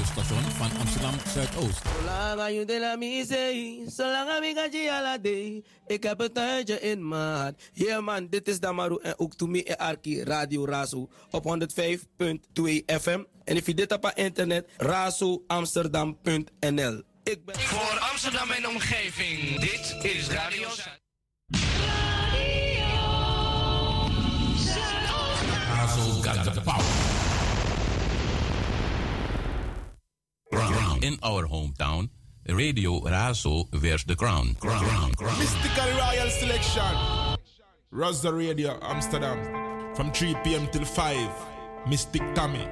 radiostation van Amsterdam Zuidoost. Je de la misei, zolang la. Ik heb een tijdje in maat. Yeah man, dit is Damaru en ook Tumi en Arki Radio Raso op 105.2 FM. En if je dit op internet, razoamsterdam.nl. Ik ben voor Amsterdam en omgeving. Dit is Radio Raso. Radio Zuidoost. Razo power. Crown. In our hometown, Radio Raso wears the crown. crown. crown. crown. Mystical Royal Selection. Rosario, Radio Amsterdam. From 3 p.m. till 5. Mystic Tommy.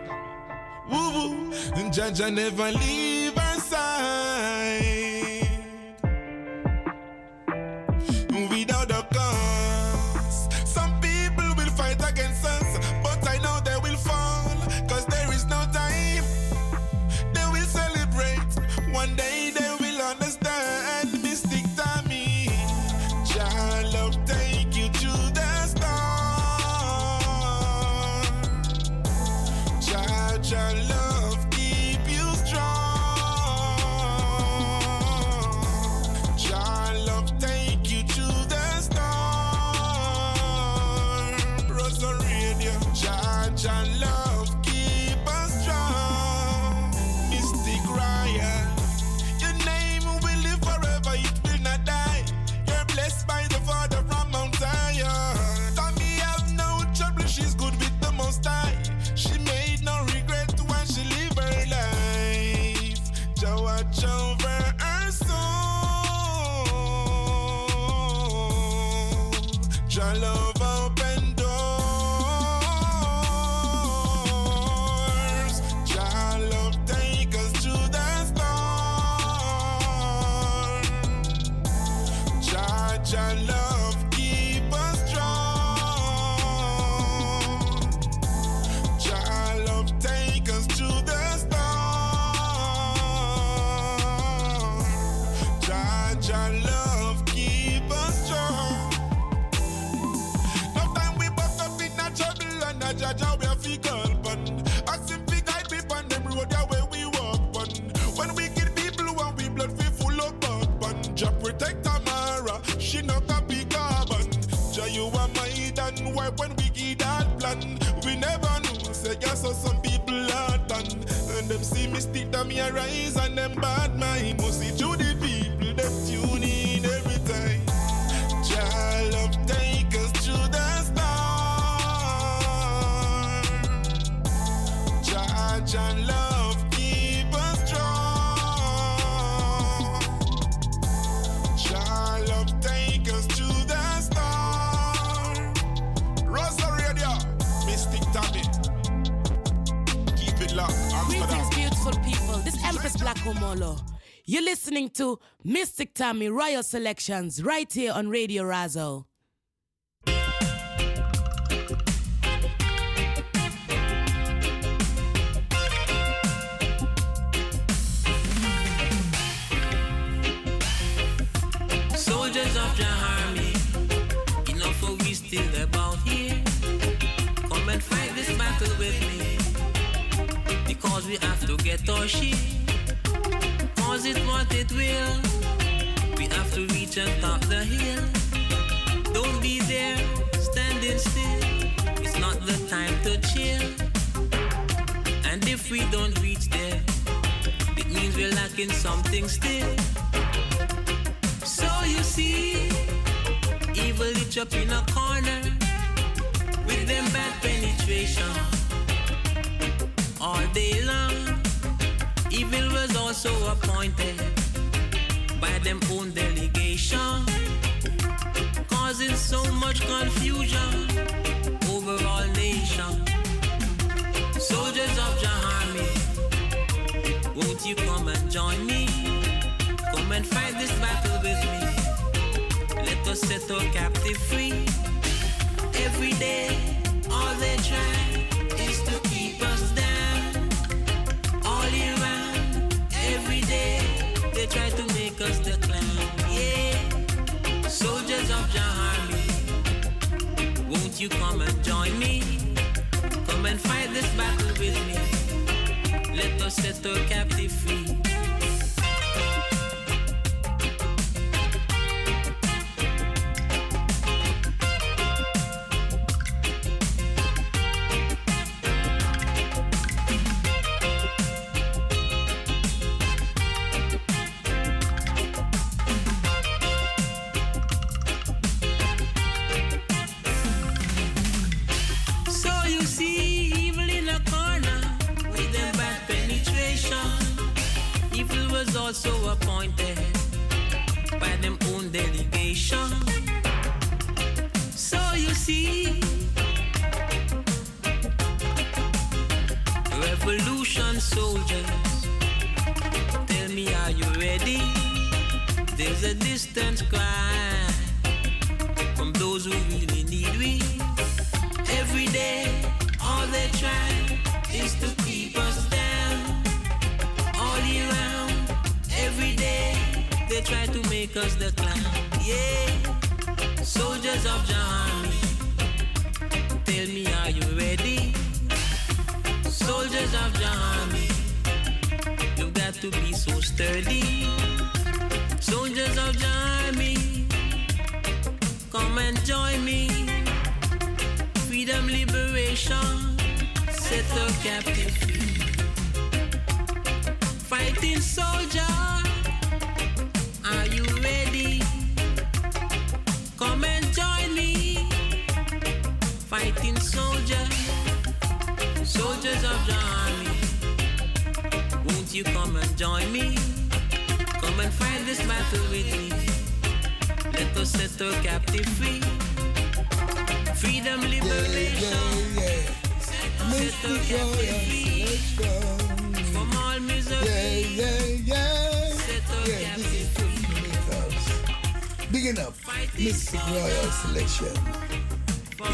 Woo woo. Jaja never leave. Komolo. You're listening to Mystic Tammy Royal Selections right here on Radio Razzle.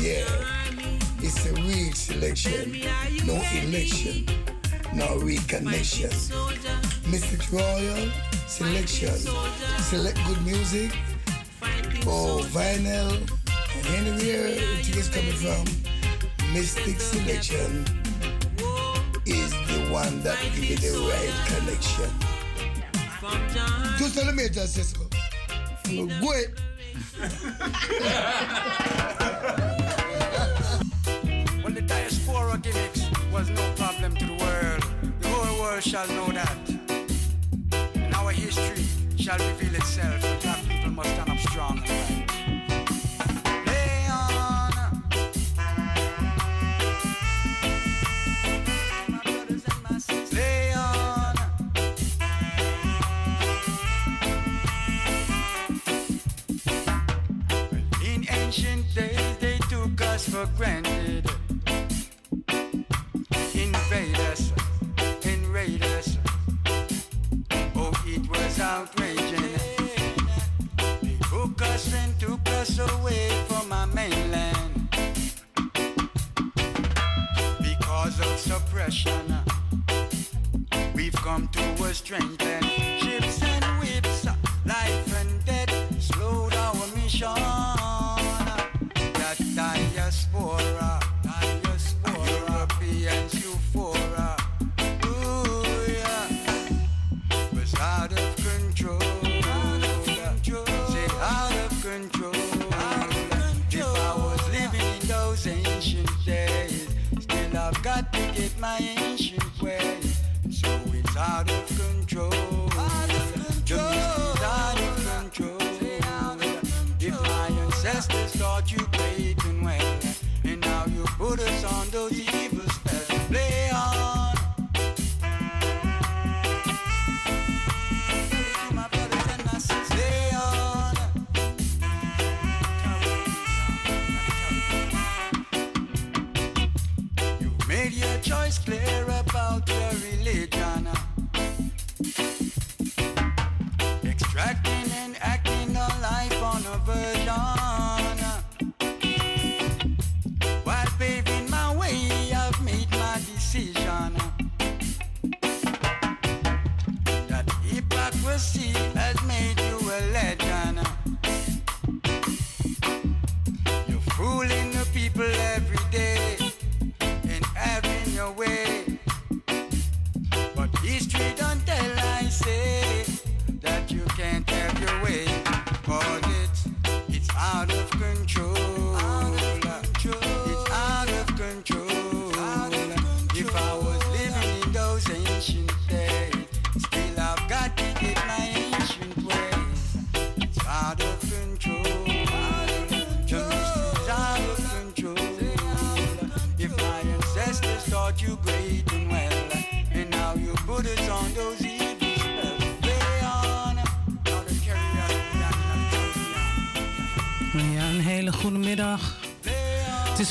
Yeah, it's a real selection, no election, no reconnection. Mystic Royal selection, select good music, for oh, vinyl, and anywhere it is coming from, Mystic Selection is the one that gives you the right connection. Tú solo me echas eso. our gimmicks was no problem to the world. The whole world shall know that. And our history shall reveal itself. Black people must stand up strong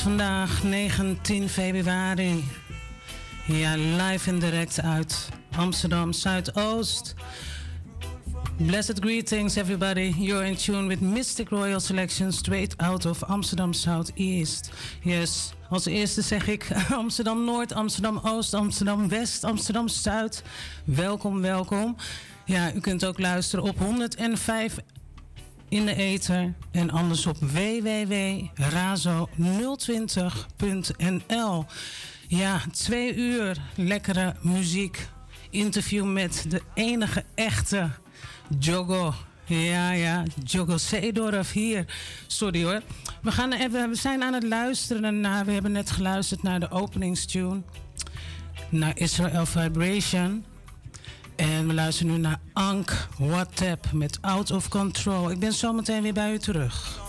vandaag 19 februari. Ja, live en direct uit Amsterdam Zuidoost. Blessed greetings, everybody. You're in tune with Mystic Royal Selection straight out of Amsterdam Southeast. Yes, als eerste zeg ik Amsterdam Noord, Amsterdam Oost, Amsterdam West, Amsterdam Zuid. Welkom, welkom. Ja, u kunt ook luisteren op 105 in de ether en anders op www.razo020.nl. Ja, twee uur lekkere muziek. Interview met de enige echte Jogo. Ja, ja, Jogo Seedorf hier. Sorry hoor. We, gaan even, we zijn aan het luisteren naar, we hebben net geluisterd naar de openingstune. Naar Israel Vibration. En we luisteren nu naar Ank WhatsApp met Out of Control. Ik ben zo meteen weer bij u terug.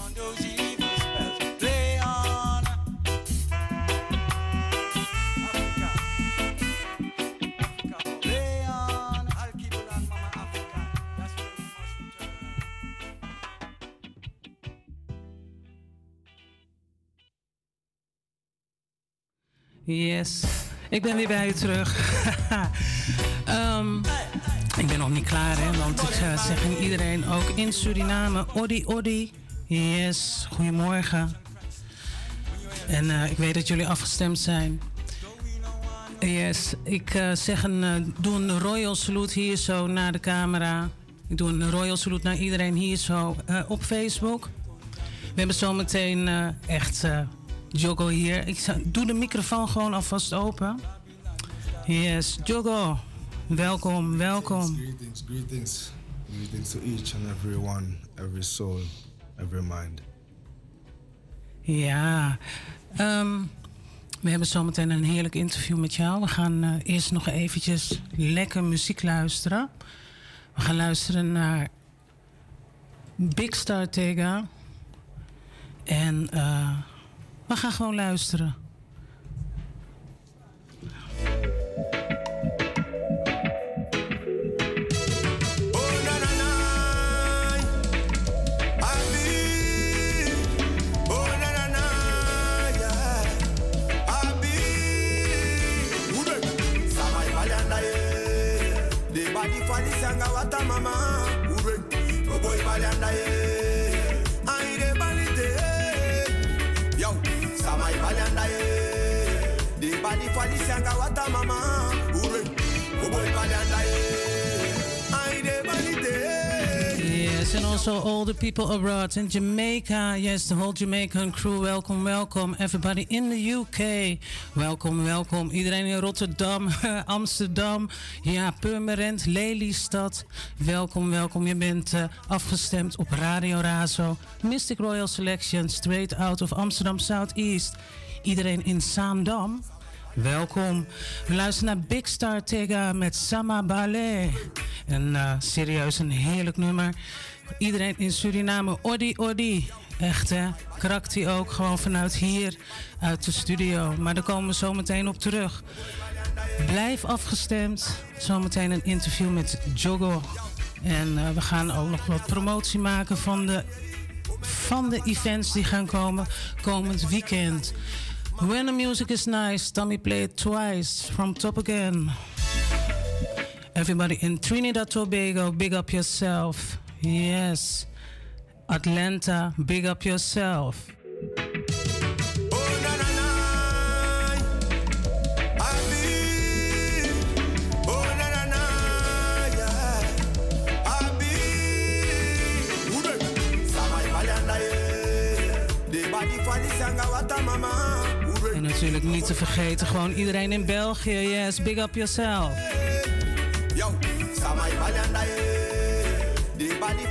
Yes, ik ben weer bij u terug. Ehm, ik ben nog niet klaar, hè, want ik uh, zeg aan iedereen, ook in Suriname, Odi Odi. Yes, goedemorgen. En eh, ik weet dat jullie afgestemd zijn. Yes, ik eh, zeg een, eh, doe een royal salute hier zo naar de camera. Ik doe een royal salute naar iedereen hier zo eh, op Facebook. We hebben zometeen eh echt eh Jogo hier. Ik doe de microfoon gewoon alvast open. Yes, Jogo. Welkom, welkom. Greetings, greetings. Greetings to each and every one, every soul, every mind. Ja, ehm, we hebben zometeen een heerlijk interview met jou. We gaan eh, eerst nog eventjes lekker muziek luisteren. We gaan luisteren naar Big Star Tega. En eh, we gaan gewoon luisteren. Also all the people abroad in Jamaica. Yes, the whole Jamaican crew. Welcome, welcome. Everybody in the UK. Welkom, welkom. Iedereen in Rotterdam, Amsterdam. Ja, Purmerend, Lelystad. Welkom, welkom. Je bent eh, afgestemd op Radio Razo. Mystic Royal Selection, straight out of Amsterdam Southeast. Iedereen in Zaandam. Welkom. We luisteren naar Big Star Tega met Sama Ballet. En eh, serieus een heerlijk nummer. Iedereen in Suriname, Odi Odi. Echt hè, krakt hij ook gewoon vanuit hier, uit de studio. Maar daar komen we zo meteen op terug. Blijf afgestemd. Zometeen een interview met Jogo. En eh, we gaan ook nog wat promotie maken van de, van de events die gaan komen komend weekend. When the music is nice, Tommy play it twice from top again. Everybody in Trinidad Tobago, big up yourself. Yes. Atlanta, big up yourself. En natuurlijk niet te vergeten, gewoon iedereen in België. Yes, big up yourself.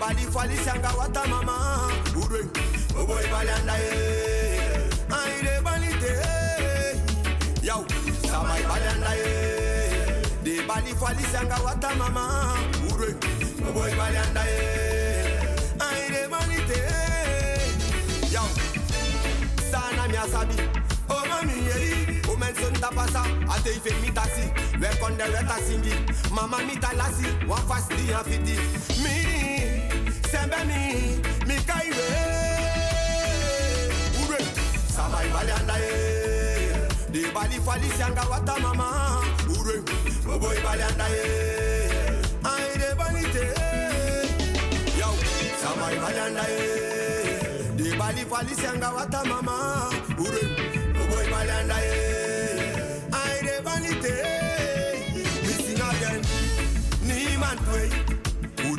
Bali balifalisianga wata mama. Budwe oboyi balianda e aire bali te. Yau samai balianda e de balifalisianga wata mama. Budwe oboyi balianda e aire bali te. Yau sana miasabi o omenso ntapasa ate ife mitasi wekondeweta singi. Mama mitalasi wa fasti yan fiti. Mi sembeni mikaire ure sabai balanda ye de bali fali sianga wata mama. Ure oboi balanda ye ai de banite yo sabai balanda ye de bali fali sianga wata mama. Ure oboi balanda ye ai de banite missing again. Niemand way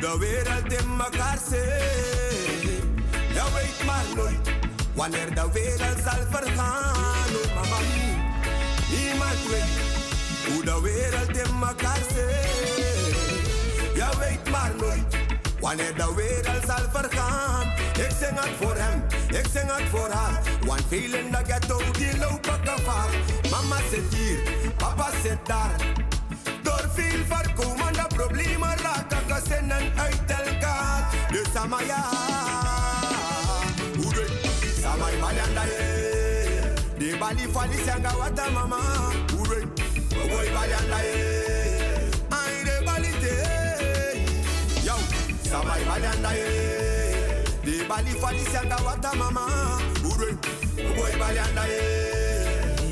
hoe de wereld in elkaar zit je weet maar nooit wanneer de wereld zal vergaan oh mama niemand weet hoe de wereld in elkaar zit je weet maar nooit Wanneer de wereld zal vergaan, ik zing het voor hem, ik zing het voor haar. Want veel in de ghetto die lopen gevaar. Mama zit hier, papa zit daar. Door veel voorkomende problemen raken send an eitel card de Samaya. Ude, Samai Mananda, de Bali Fali Sanga Wata Mama. Ure. Boy, Oboy Balanda, I de Bali Te. Yo, Samai Mananda, de Bali Fali Sanga Wata Mama. Ude, Oboy Balanda,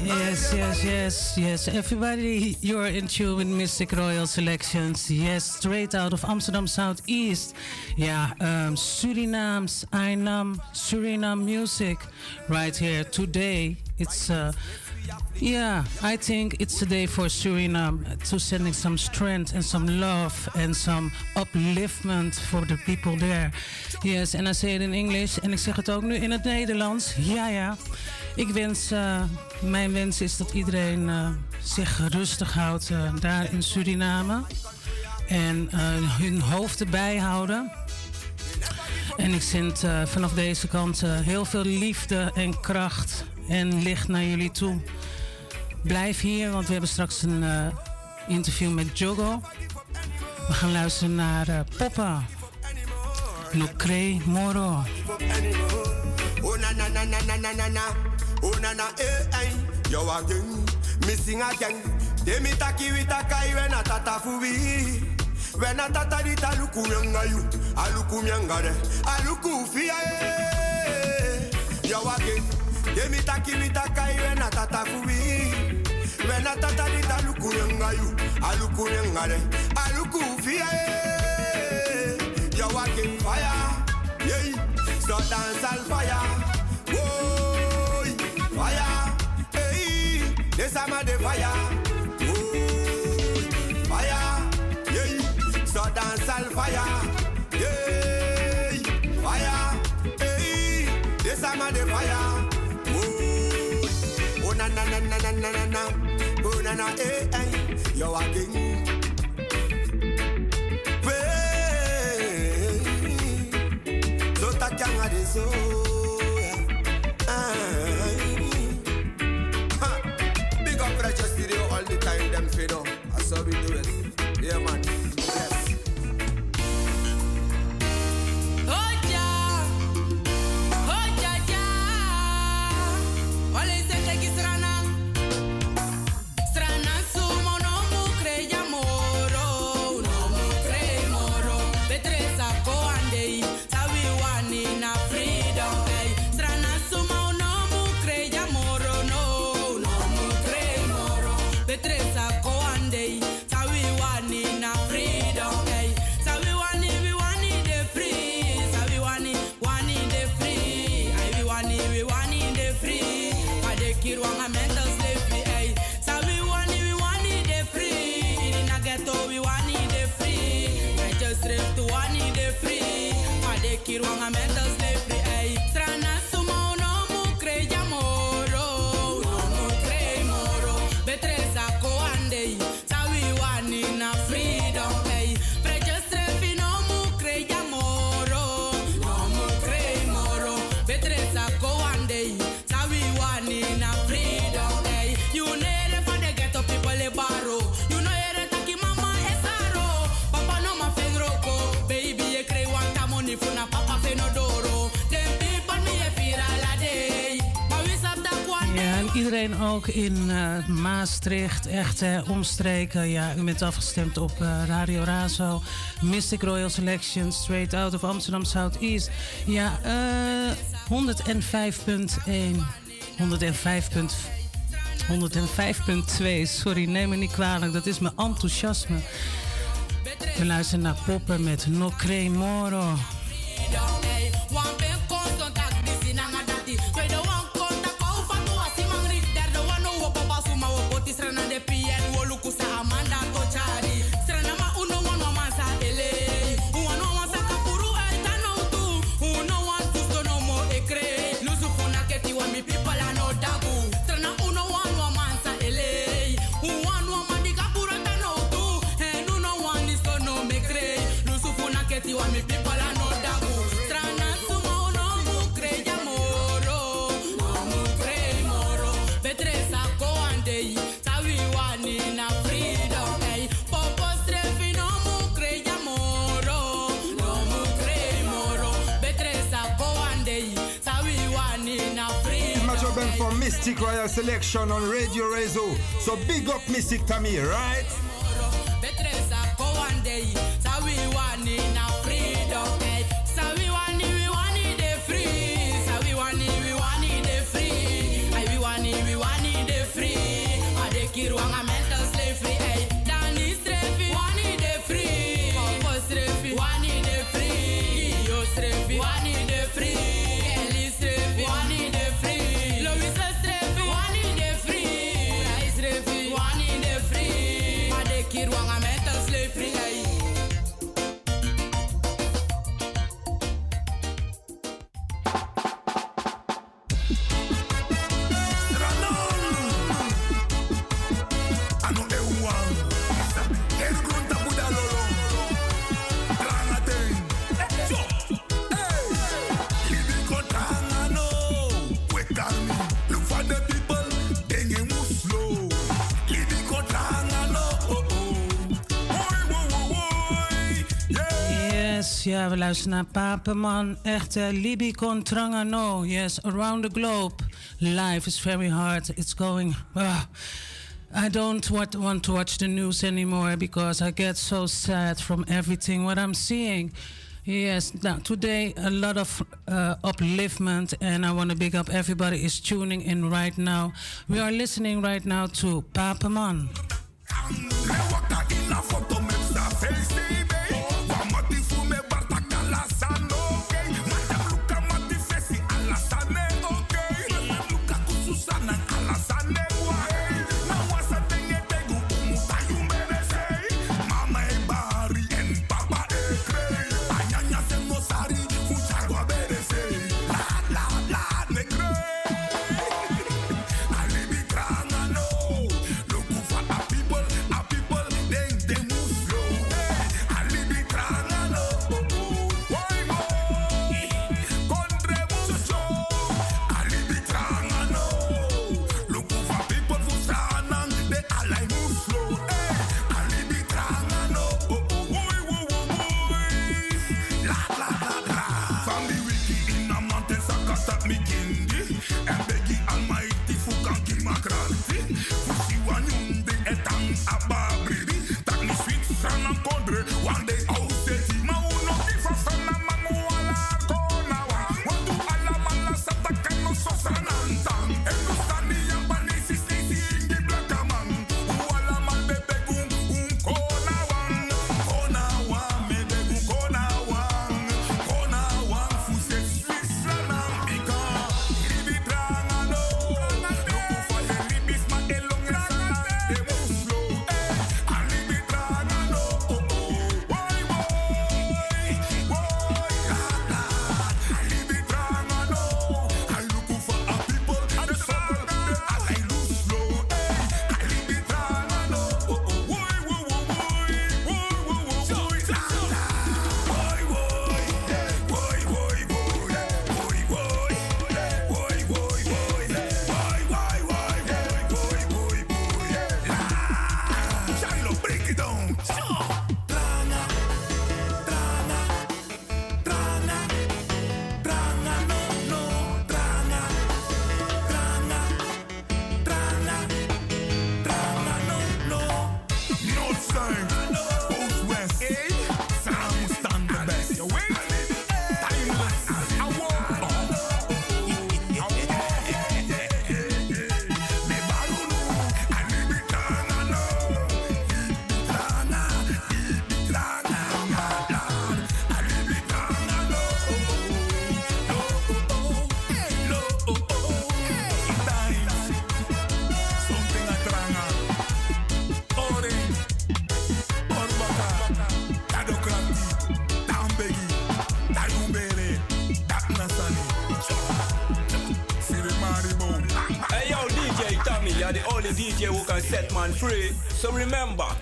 Yes, yes, yes, yes. Everybody, you're in tune with Mystic Royal Selections. Yes, straight out of Amsterdam Southeast. Yeah, um, Suriname's Ainam Suriname music right here today. It's uh, yeah, I think it's a day for Suriname to sending some strength and some love and some upliftment for the people there. Yes, and I say it in English en ik zeg het ook nu in het Nederlands. Ja, ja. Ik wens, eh, mijn wens is dat iedereen eh, zich rustig houdt eh, daar in Suriname. En hun hoofd bijhouden. En ik zend vanaf deze kant heel veel liefde en kracht en licht naar jullie toe. Blijf hier, want we hebben straks een interview met Jogo. We gaan luisteren naar uh, Poppa. No Moro. Oh, na, na, na, na, na. Oh na eh eh. Yo again, missing again. Demi taki wita kai when a tata fubi. When a tata di taluku you, aluku myanga de, aluku fia eh. Yo again, demi taki wita kai when a tata fubi. When a tata di taluku you, aluku de, aluku fia eh. Yo again fire, yeah. So dance al fire, Fire, hey, this am a de fire. Ooh, fire, yeah, so dance al fire, yeah, fire, hey, this am a de fire. Ooh, oh na na na na na na na, oh na na eh eh, yo a king. Hey, so ta kanga de so. my man does ook in uh, Maastricht, echt uh, omstreken. Ja, u bent afgestemd op uh, Radio Razo. Mystic Royal Selection, straight out of Amsterdam Southeast. Ja, 105.1. 105. 105.2, sorry, neem me niet kwalijk, dat is mijn enthousiasme. We luisteren naar Poppen met No Cremoro. Mystic Royal Selection on Radio Rezo. So big up Mystic Tamir, right? Ja, we luisteren naar Papenman. Echt, uh, Libi Contrangano. Yes, around the globe. Life is very hard. It's going... Uh, I don't want to watch the news anymore because I get so sad from everything what I'm seeing. Yes, now today a lot of uh, upliftment, and I want to big up everybody is tuning in right now. We are listening right now to Papaman.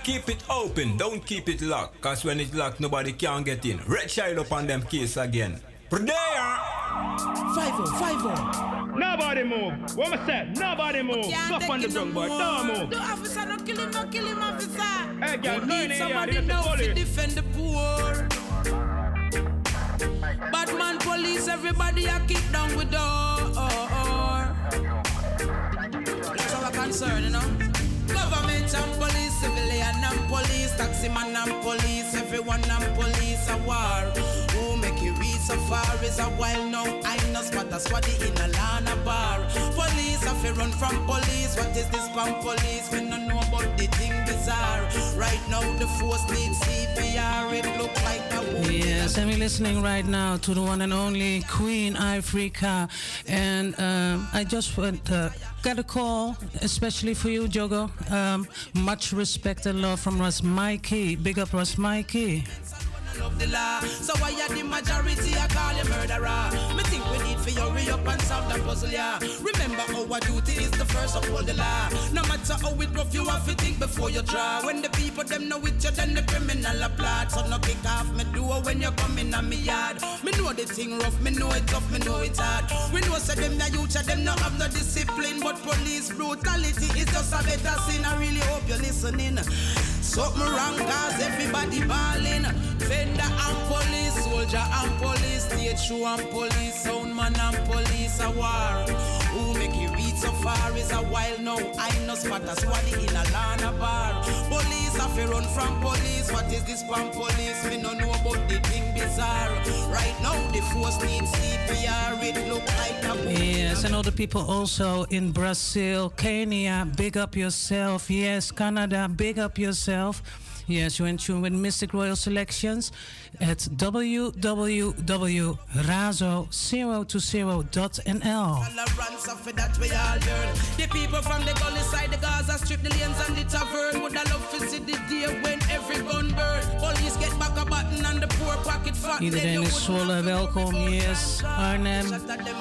Keep it open, don't keep it locked. Cause when it's locked, nobody can get in. Red child up on them case again. Prayer! Five oh, five oh. Nobody move. What I say? Nobody move. Stop on the drum, boy. Don't move. The officer, no kill him, no kill him, officer. Hey, girl, we need somebody here, now to defend the poor. Batman police, everybody a kick down with door. That's our concern, you know. Man and police, everyone and police a war. So far is a while now. I know spot a squaddy in a lana bar. Police have run from police. What is this from police? We don't know about the thing bizarre. Right now the force needs CPR. It look like a. Yes, we're listening right now to the one and only Queen Africa. And um, I just went, uh, got a call, especially for you, Jogo. Um, much respect and love from Ras Mikey. Big up, Ras Mikey. Love the law. So why are the majority I call you murderer? Me think we need for hurry up and solve the puzzle, yeah. Remember our duty is the first of all the law. No matter how it rough, you have to think before you draw. When the people them know it, you then the criminal applaud. So no kick off me door when you come in on me yard. Me know the thing rough, me know it tough, me know it hard. We know say them the youth, them no have no discipline, but police brutality is just a better sin. I really hope you're listening. Something wrong cause everybody balling. Fender and police, soldier and police, show and police, sound man and police a war. Who make it reach so far is a while now. I know spot a squaddy in a lana bar. Police have to run from police. What is this from police? Me no know about the thing bizarre. Right now the force needs CPR. It look like a. Yes, and the people also in Brazil, Kenya, big up yourself. Yes, Canada, big up yourself. Yes, you're in tune with Mystic Royal Selections at www.razo020.nl. Tolerance of it that we all learn. The people from the gully side, the Gaza strip, the lanes and the tavern. Would I love to see the day when every gun burn? Police get back a button and the poor pocket fat. Iedereen is Zwolle, welkom. Yes, Arnhem.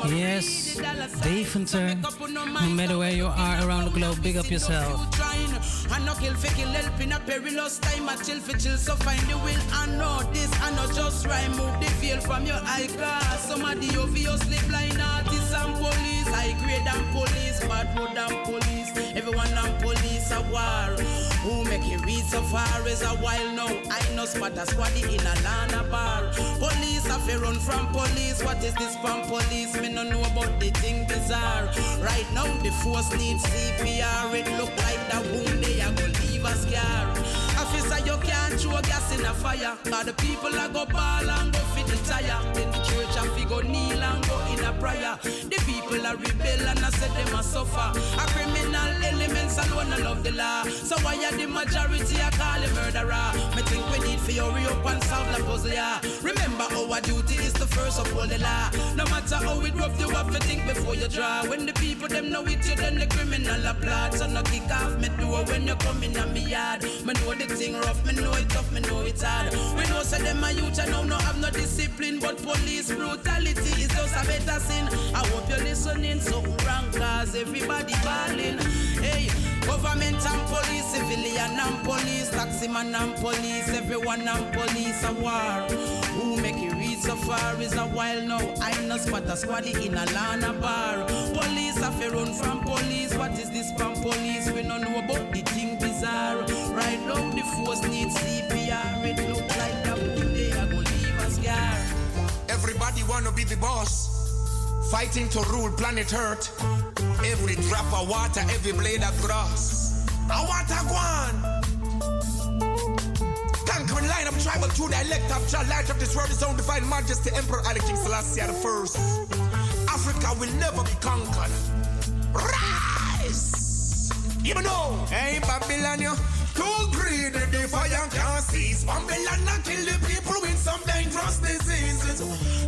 Yes, Deventer. No matter where you are around the globe, big up yourself. trying and no kill for kill help in a perilous time I chill for chill so find the will and know this and not just right move the veil from your eye glass some of the obviously blind artists and police high grade and police bad road and police. Everyone and police a war. Who make it reach so far is a while now. I know spot a squaddy in a lana bar. Police have to run from police. What is this from police? Me no know about the thing bizarre. Right now the force needs CPR it look like that wound they are gonna leave a scar officer you can't throw gas in a fire. Cause the people are go ball and go fit the tire. Then the church have to go kneel and go in a prayer. The people are rebel and I said them a suffer. A criminal elements alone I love the law. So why are the majority I call a murderer? Me think we need for hurry up and solve the puzzle yeah. Remember our duty is the first all the law. No matter how it rough you have to think before you draw. When the people them know it you then the criminal applaud. So no kick off me door when you come in on me yard. Me know the thing rough me know it tough me know it hard we know say them a youth and now no have no discipline but police brutality is just a better sin I hope you're listening so wrong cause everybody balling hey Government and police, civilian and police, taxi man and police, everyone and police a war. Who make it reach so far is a while now. I know spot a squaddy in a lana bar. Police have run from police. What is this from police? We don't know about the thing bizarre. Right now the force needs CPR. It look like a boom they are gonna leave a scar. Everybody wanna be the boss. Fighting to rule planet Earth. Every drop of water, every blade of grass. I want a guan. Conquering line of tribal true dialect of Jah, light of this world, his own divine majesty, Emperor King Selassie the first. Africa will never be conquered. Rise! You know, hey Babylon, you too greedy, the fire can't cease. Babylon not kill the people with some dangerous diseases.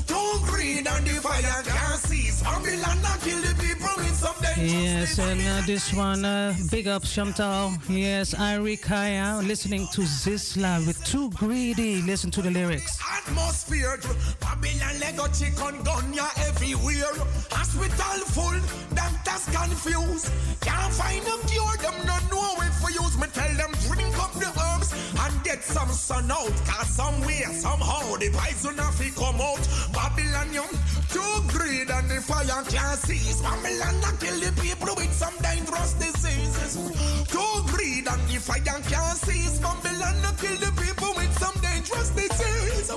Too greedy, and the fire can't cease. Babylon not kill the people with Yes, and uh, this one, uh, big up Chantal. Yes, Iri Kaya, listening to Zisla with Too Greedy. Listen to the lyrics. atmosphere. Babylon Lego chicken gun everywhere. Hospital full, doctors confused. Can't find a cure, them not know it for use. Me tell them drink up the herbs and get some sun out. Cause somewhere, somehow, the poison have come out. Babylon, you too greed and the fire can't cease. Babylon, I kill the people with some dangerous diseases. Too greed and the fire can't cease. Babylon, I kill the people with some dangerous diseases.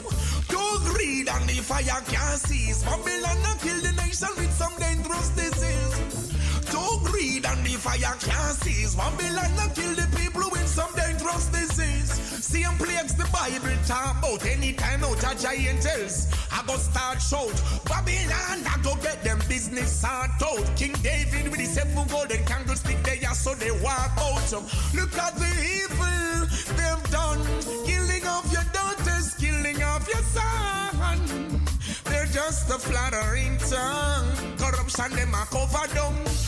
Too greed and the fire can't cease. Babylon, I kill the nation with some dangerous disease. Too greed and the fire can't cease. Babylon not kill the people with some dangerous disease. Same plagues the Bible talk about anytime out of giantess. I go start shout. Babylon, I go get them business sort out. King David with the seven golden candlestick there, so they walk out. Look at the evil they've done. Killing of your daughters, killing of your son. They're just a flattering tongue. Corruption, them a cover.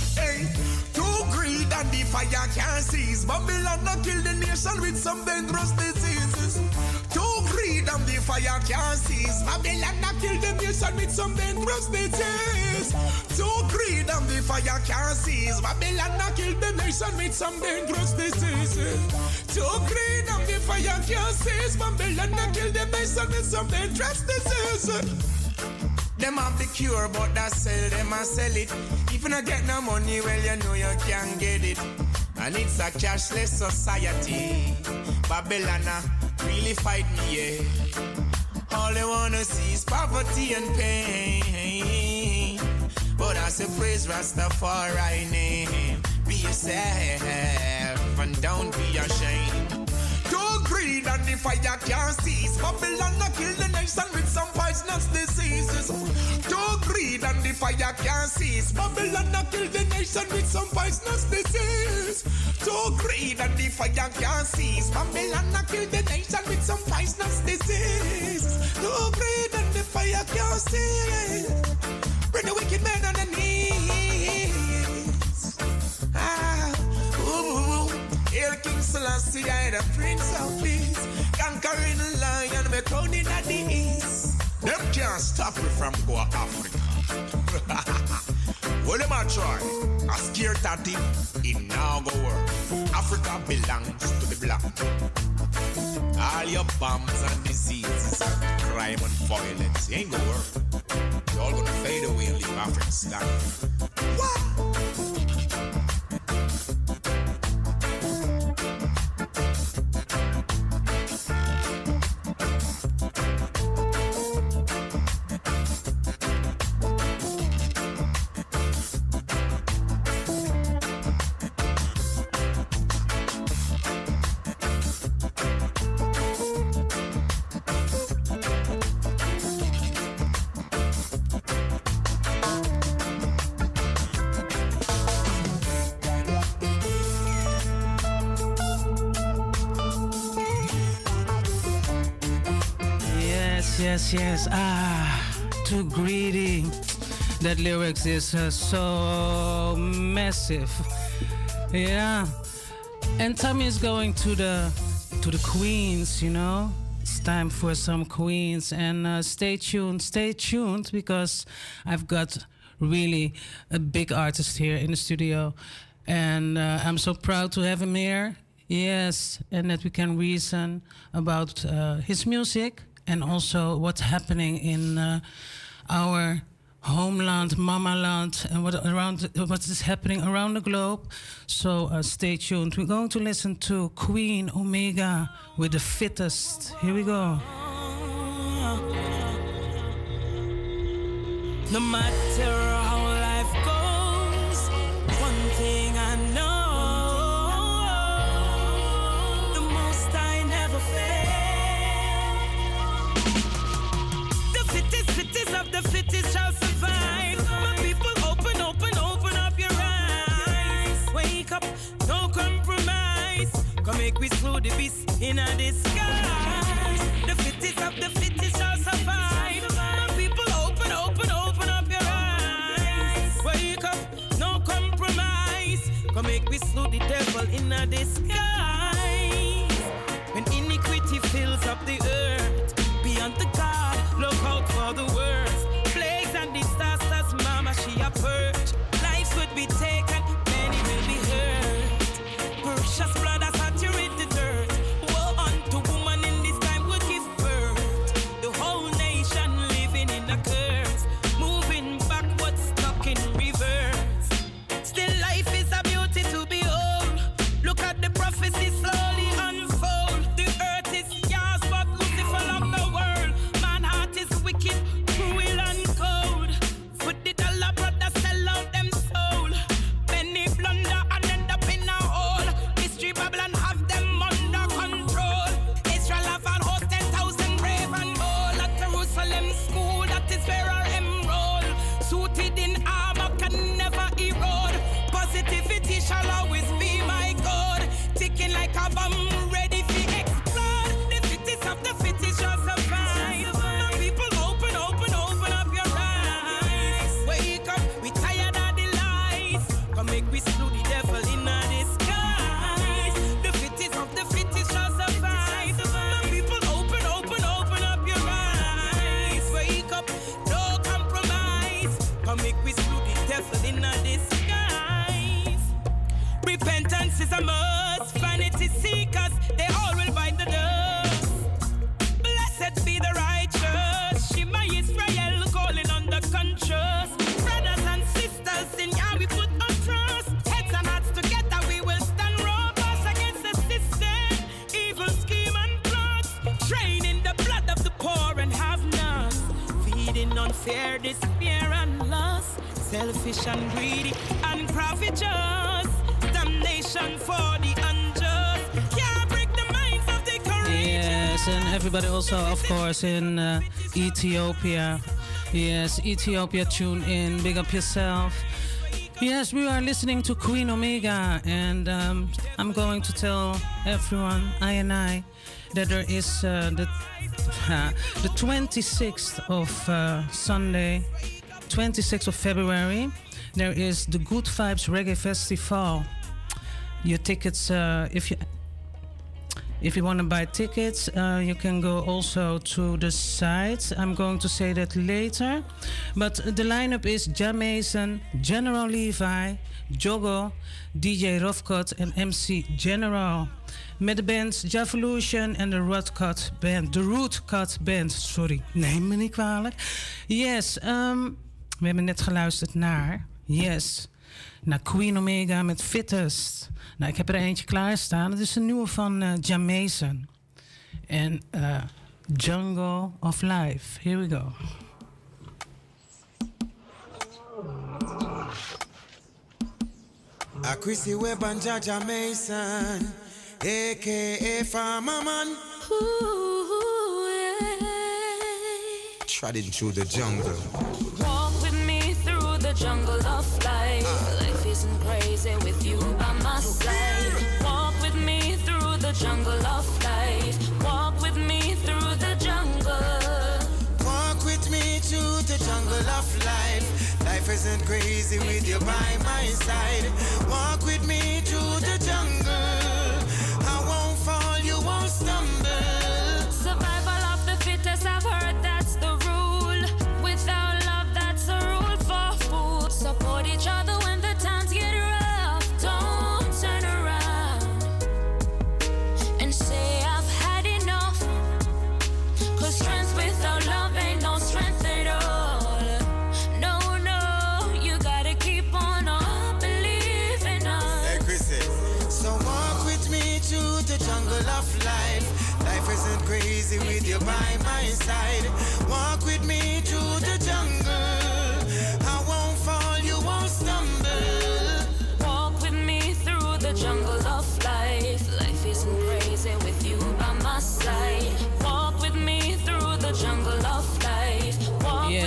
And the fire can't cease. Babylon a kill the nation with some dangerous diseases. Too greed and the fire can't cease. Babylon a kill the nation with some dangerous disease. Too greed and the fire can't cease. Babylon a kill the nation with some dangerous diseases. Too greed and the fire can't cease. Babylon a kill the nation with some dangerous diseases. Them have the cure, but that sell them and sell it. If you not get no money, well, you know you can't get it. And it's a cashless society. Babylon uh, really fight me, yeah. All they wanna see is poverty and pain. But I say praise Rastafari name. Be yourself and don't be ashamed. Too greed and the fire can't cease. Babylon a kill the nation with some poisonous diseases. Too greed and the fire can't cease. Babylon a kill the nation with some poisonous disease. Too greed and the fire can't cease. Babylon a kill the nation with some poisonous disease. Too greed and the fire can't cease. Bring the wicked men on the knees. Ah, ooh. Here Selassie, I the Prince of Peace, conquering the lion, me crowned in the east. Them can't stop me from go Africa. well, them a try. A scare tatty, it now go work. Africa belongs to the black. All your bombs and diseases and crime and violence ain't gonna work. You're all gonna fade away and leave Africa standing. What? Yes. Ah, too greedy. That lyrics is uh, so massive. Yeah. And Tommy is going to the to the Queens, you know. It's time for some Queens, and uh, stay tuned, stay tuned, because I've got really a big artist here in the studio, and uh, I'm so proud to have him here. Yes, and that we can reason about uh, his music and also what's happening in uh, our homeland, mama land, and what around what is happening around the globe. So uh, stay tuned. We're going to listen to Queen Omega with the fittest. Here we go. No matter how Make the beast in a disguise. The fittest of the fittest shall survive. My people, open, open, open up your eyes. Wake up, no compromise. Come make we slow the devil in a disguise. When iniquity fills up the earth, beyond the God, look out for the worst. Plagues and disasters, mama, she a purge. Lives would be taken course, in uh, Ethiopia. Yes, Ethiopia, tune in, big up yourself. Yes, we are listening to Queen Omega, and um, I'm going to tell everyone, I and I, that there is uh, the, uh, the 26th of uh, Sunday, 26th of February, there is the Good Vibes Reggae Festival. Your tickets, uh, if you if you want to buy tickets, uh, you can go also to the site. I'm going to say that later. But the lineup is Jamason, General Levi, Jogo, DJ Rofcut en MC General. Met de bands Javolution en de Rootcut Band. De Rootcut Band, sorry. Neem me niet kwalijk. Yes, um, we hebben net geluisterd naar... Yes, naar Queen Omega met Fittest. Nou, ik heb er eentje klaarstaan. Het is een nieuwe van uh, Jamason. En uh, Jungle of Life. Here we go. A Chrissy Webb and Jaja Mason, aka Farmer Man. Trotting through the jungle. Walk with me through the jungle of life. Life isn't crazy with you by my side. Walk with me through the jungle of life. Walk with me through the jungle. Walk with me through the jungle of life. Life isn't crazy with you by my side. Walk with me through the jungle.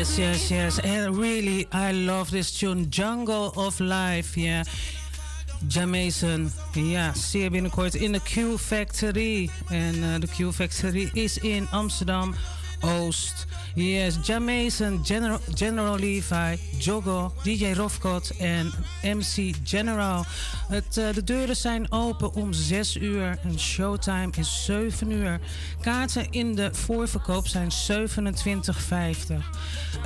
Yes, yes, yes. And really, I love this tune. Jungle of Life, yeah. Jamason, ja, zeer binnenkort in de Q Factory. En uh, Q Factory is in Amsterdam Oost. Yes, Jamason, General, General Levi, Jogo, DJ Rofcott en MC General. Het, uh, de deuren zijn open om 6 uur en showtime is 7 uur. Kaarten in de voorverkoop zijn 27,50.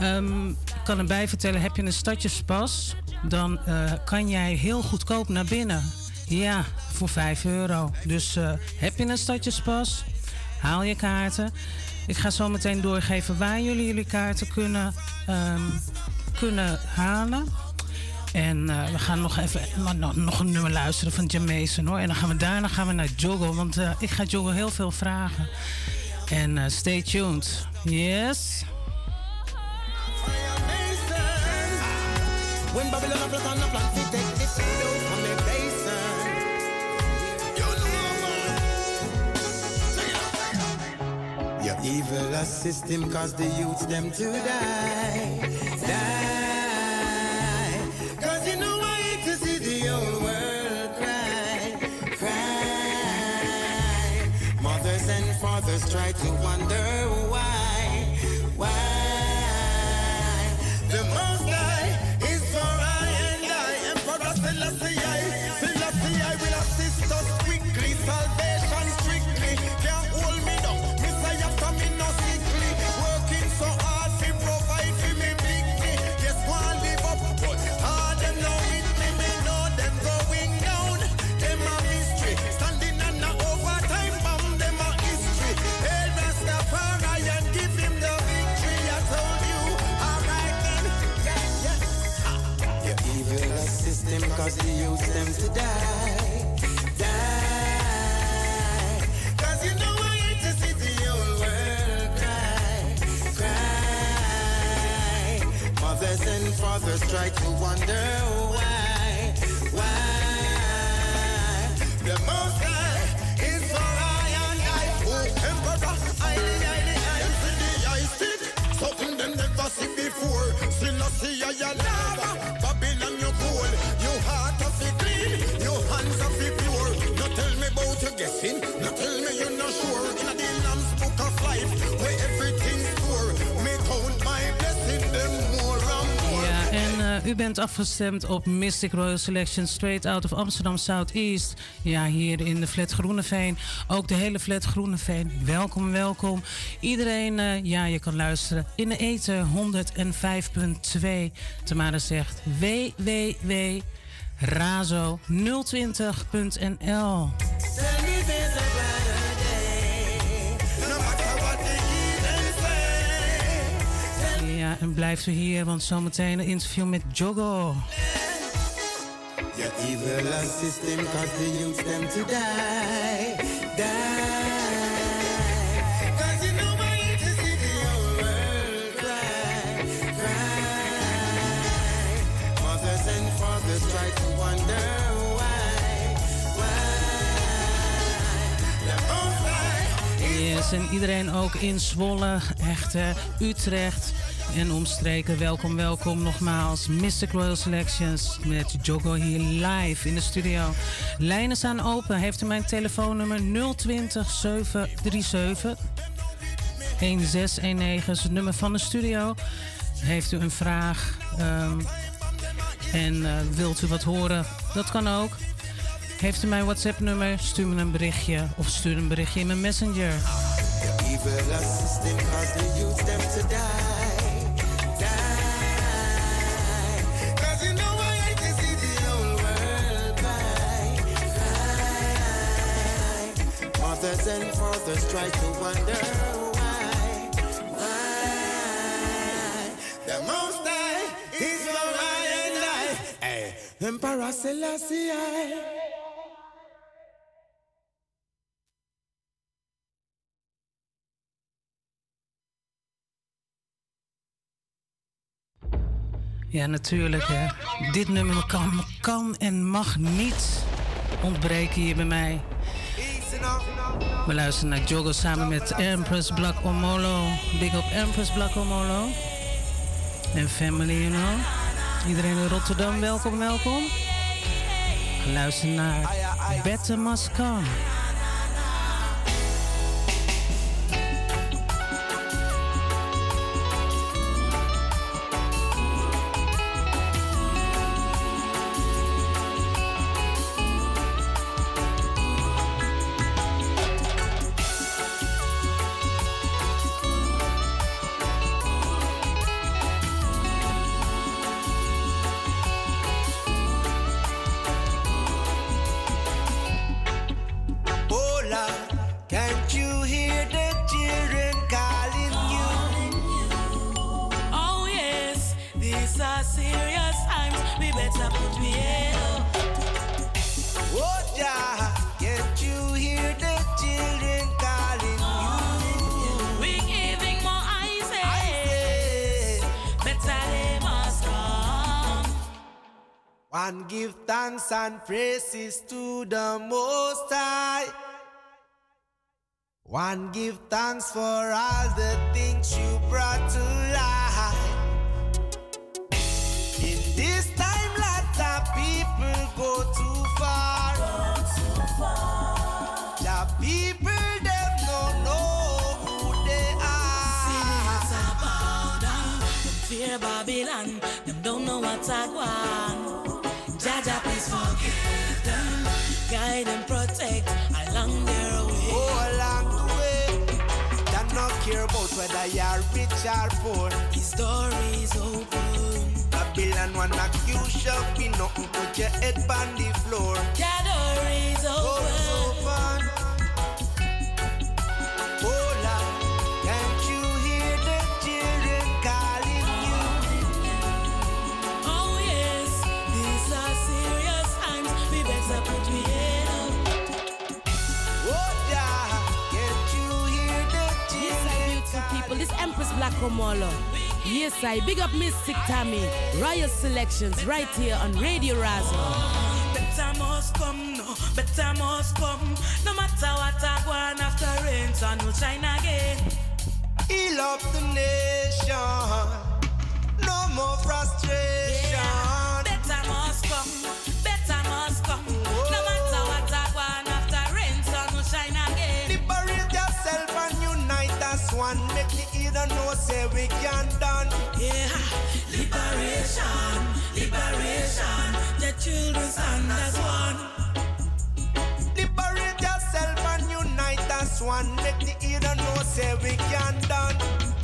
Um, ik kan erbij vertellen, heb je een stadjespas, dan uh, kan jij heel goedkoop naar binnen. Ja, voor 5 euro. Dus uh, heb je een stadjespas, haal je kaarten. Ik ga zo meteen doorgeven waar jullie jullie kaarten kunnen, um, kunnen halen. En uh, we gaan nog even nog, nog een nummer luisteren van Jamason hoor. En dan gaan we daarna gaan we naar Jogo. Want uh, ik ga Jogo heel veel vragen. En uh, stay tuned. Yes. Evil a system cause the youths them to die. Die. To die, die. You know I hate to see the whole world cry, cry. Mothers and fathers try to wonder why, why. The most is for I and I. Oh, Emperor, highly, highly, highly. See the eye stick, something them never see before. I see I lava, Babylon sure. The where everything's my more and. Ja, en eh, u bent afgestemd op Mystic Royal Selection straight out of Amsterdam Southeast. Ja, hier in de flat Groeneveen. Ook de hele flat Groeneveen. Welkom, welkom. Iedereen, eh, ja, je kan luisteren. In de eten 105.2. Tamara zegt www.razo020.nl. Ja, en blijft u hier, want zometeen een interview met Jogo. Your evil system to die, die. Cause you know en iedereen ook in Zwolle, echt eh, Utrecht en omstreken. Welkom, welkom nogmaals. Mystic Royal Selections met Jogo hier live in de studio. Lijnen staan open. Heeft u mijn telefoonnummer 020 737 1619 is het nummer van de studio. Heeft u een vraag ehm, en eh, wilt u wat horen? Dat kan ook. Heeft u mijn WhatsApp-nummer? Stuur me een berichtje of stuur een berichtje in mijn Messenger. Evil system cause the youth them to die, die. You know I hate to see the whole world cry, cry. Mothers and fathers try to wonder why, why. The most high is for I and I. Hey, Emperor Selassie I. Ja, natuurlijk. Hè. Dit nummer kan, kan en mag niet ontbreken hier bij mij. We luisteren naar Jogo samen met Empress Black Omolo. Big up Empress Black Omolo. En family, you know. Iedereen in Rotterdam, welkom, welkom. Luister naar Better Must. Thanks and praises to the Most High. One give thanks for all the things you brought to life. guide and protect along their way. Oh, along the way. That no care about whether you're rich or poor. His door is open. Babylon one knock you shall be nothing. Put your head on the floor. Your door is oh, open. Oh, Sakomolo. Yes, I big up Mystic Tammy. Royal Selections right here on Radio Razzle. Better must come, no, better must come. No matter what I want after rain, sun will shine again. Heal up the nation, no more frustration. Yeah. don't know, say we can done. Yeah, liberation, liberation. The children stand as one. Liberate yourself and unite as one. Make the ear know, say we can done.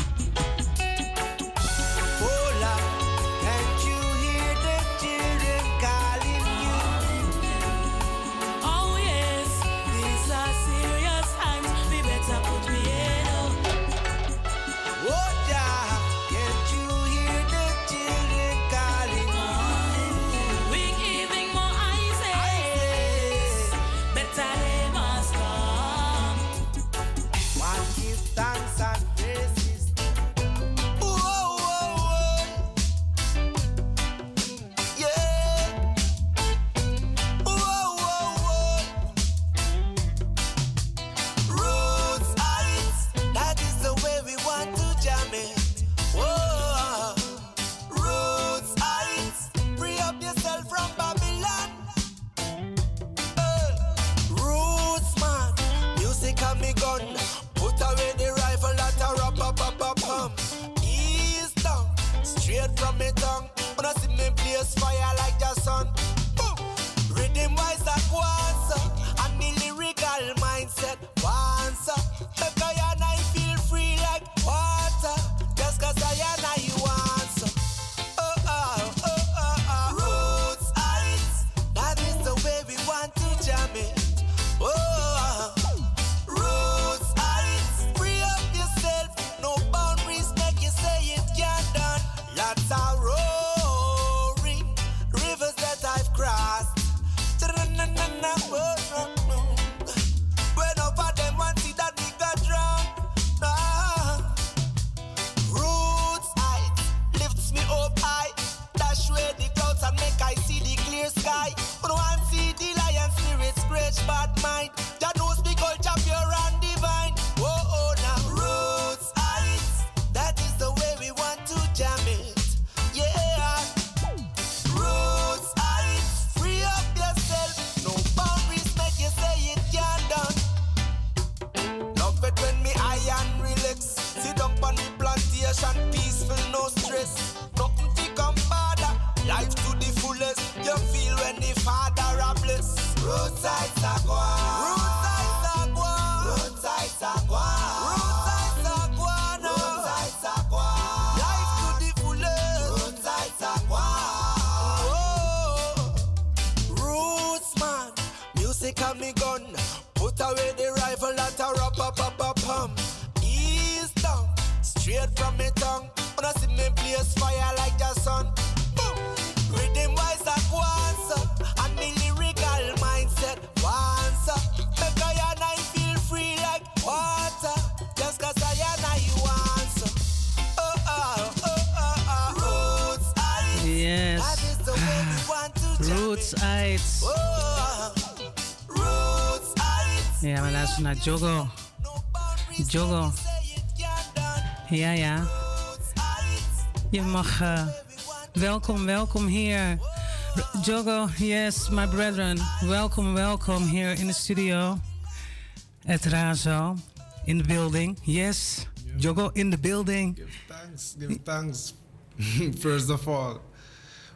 Roots Ja, we luisteren naar Jogo. Jogo. Ja, ja. Je mag... Uh, welkom, welkom hier. Jogo, yes, my brethren. Welkom, welkom hier in de studio. Het Razo. In the building, yes. Jogo in the building. Give thanks, give thanks. First of all.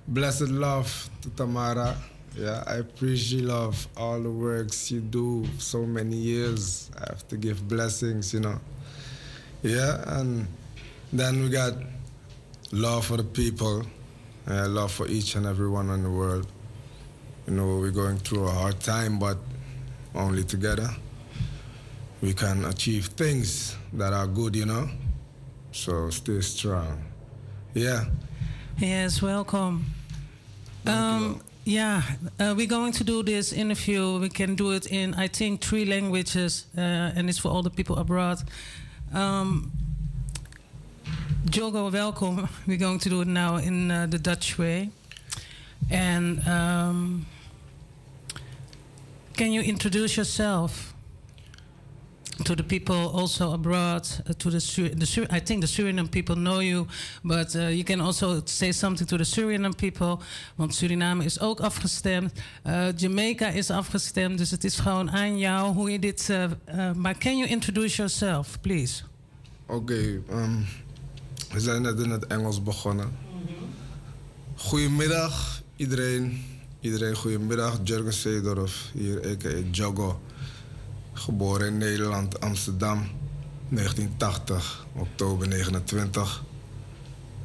Blessed love to Tamara. Yeah, I appreciate love all the works you do so many years. I have to give blessings, you know. Yeah, and then we got love for the people, uh, love for each and everyone in the world. You know, we're going through a hard time, but only together we can achieve things that are good, you know. So stay strong. Yeah. Yes, welcome. Um, yeah, uh, we're going to do this interview. We can do it in, I think, three languages, uh, and it's for all the people abroad. Um, Jogo, welcome. We're going to do it now in uh, the Dutch way. And um, can you introduce yourself? To the people also abroad, uh, to the, Sur the Sur I think the Suriname people know you, but uh, you can also say something to the Suriname people, want Suriname is ook afgestemd, uh, Jamaica is afgestemd, dus het is gewoon aan jou hoe je dit. Uh, uh, maar can you introduce yourself, please? Oké, okay, um, we zijn net in het Engels begonnen. Goedemiddag iedereen, iedereen goedemiddag. Jurgen Seedorf hier, a.k.a. Jogo. Geboren in Nederland, Amsterdam, 1980, oktober 29.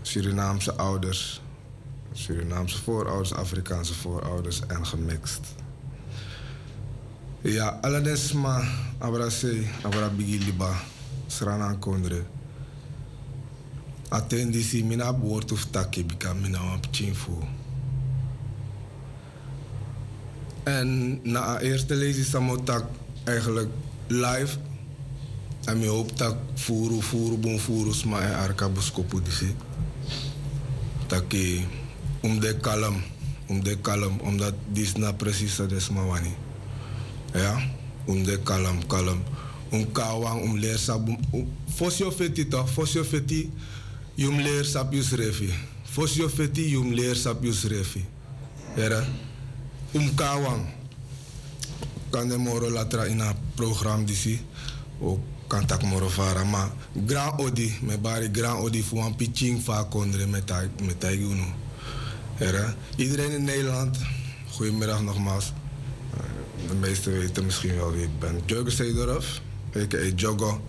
Surinaamse ouders, Surinaamse voorouders, Afrikaanse voorouders en gemixt. Ja, aladesma abrase abrabigi liba srana kondre. Attendisi mina boort of takke bika mina op chinfu. En na eerste lezing samotak eigenlijk live. En ik hoop dat furu furu bon furu sma en arka buskopu disi. Dat ik om de kalm, om de kalm, omdat dit na precies dat is maar wani. Ja, om de kalm, kalm. Om kawang, om leer sab, fosio feti toch, fosio feti, yum leer sab yus refi. Fosio feti, yum leer sab yus refi. Ja, om kawang kan de moro latra in een programma disi. O kan tak moro fara ma grand odi me bari grand odi fu een pitching va kondre met met taiguno era iedereen in Nederland goedemiddag nogmaals. De meesten weten misschien wel wie ik ben. Jogo Seedorf a.k.a. Jogo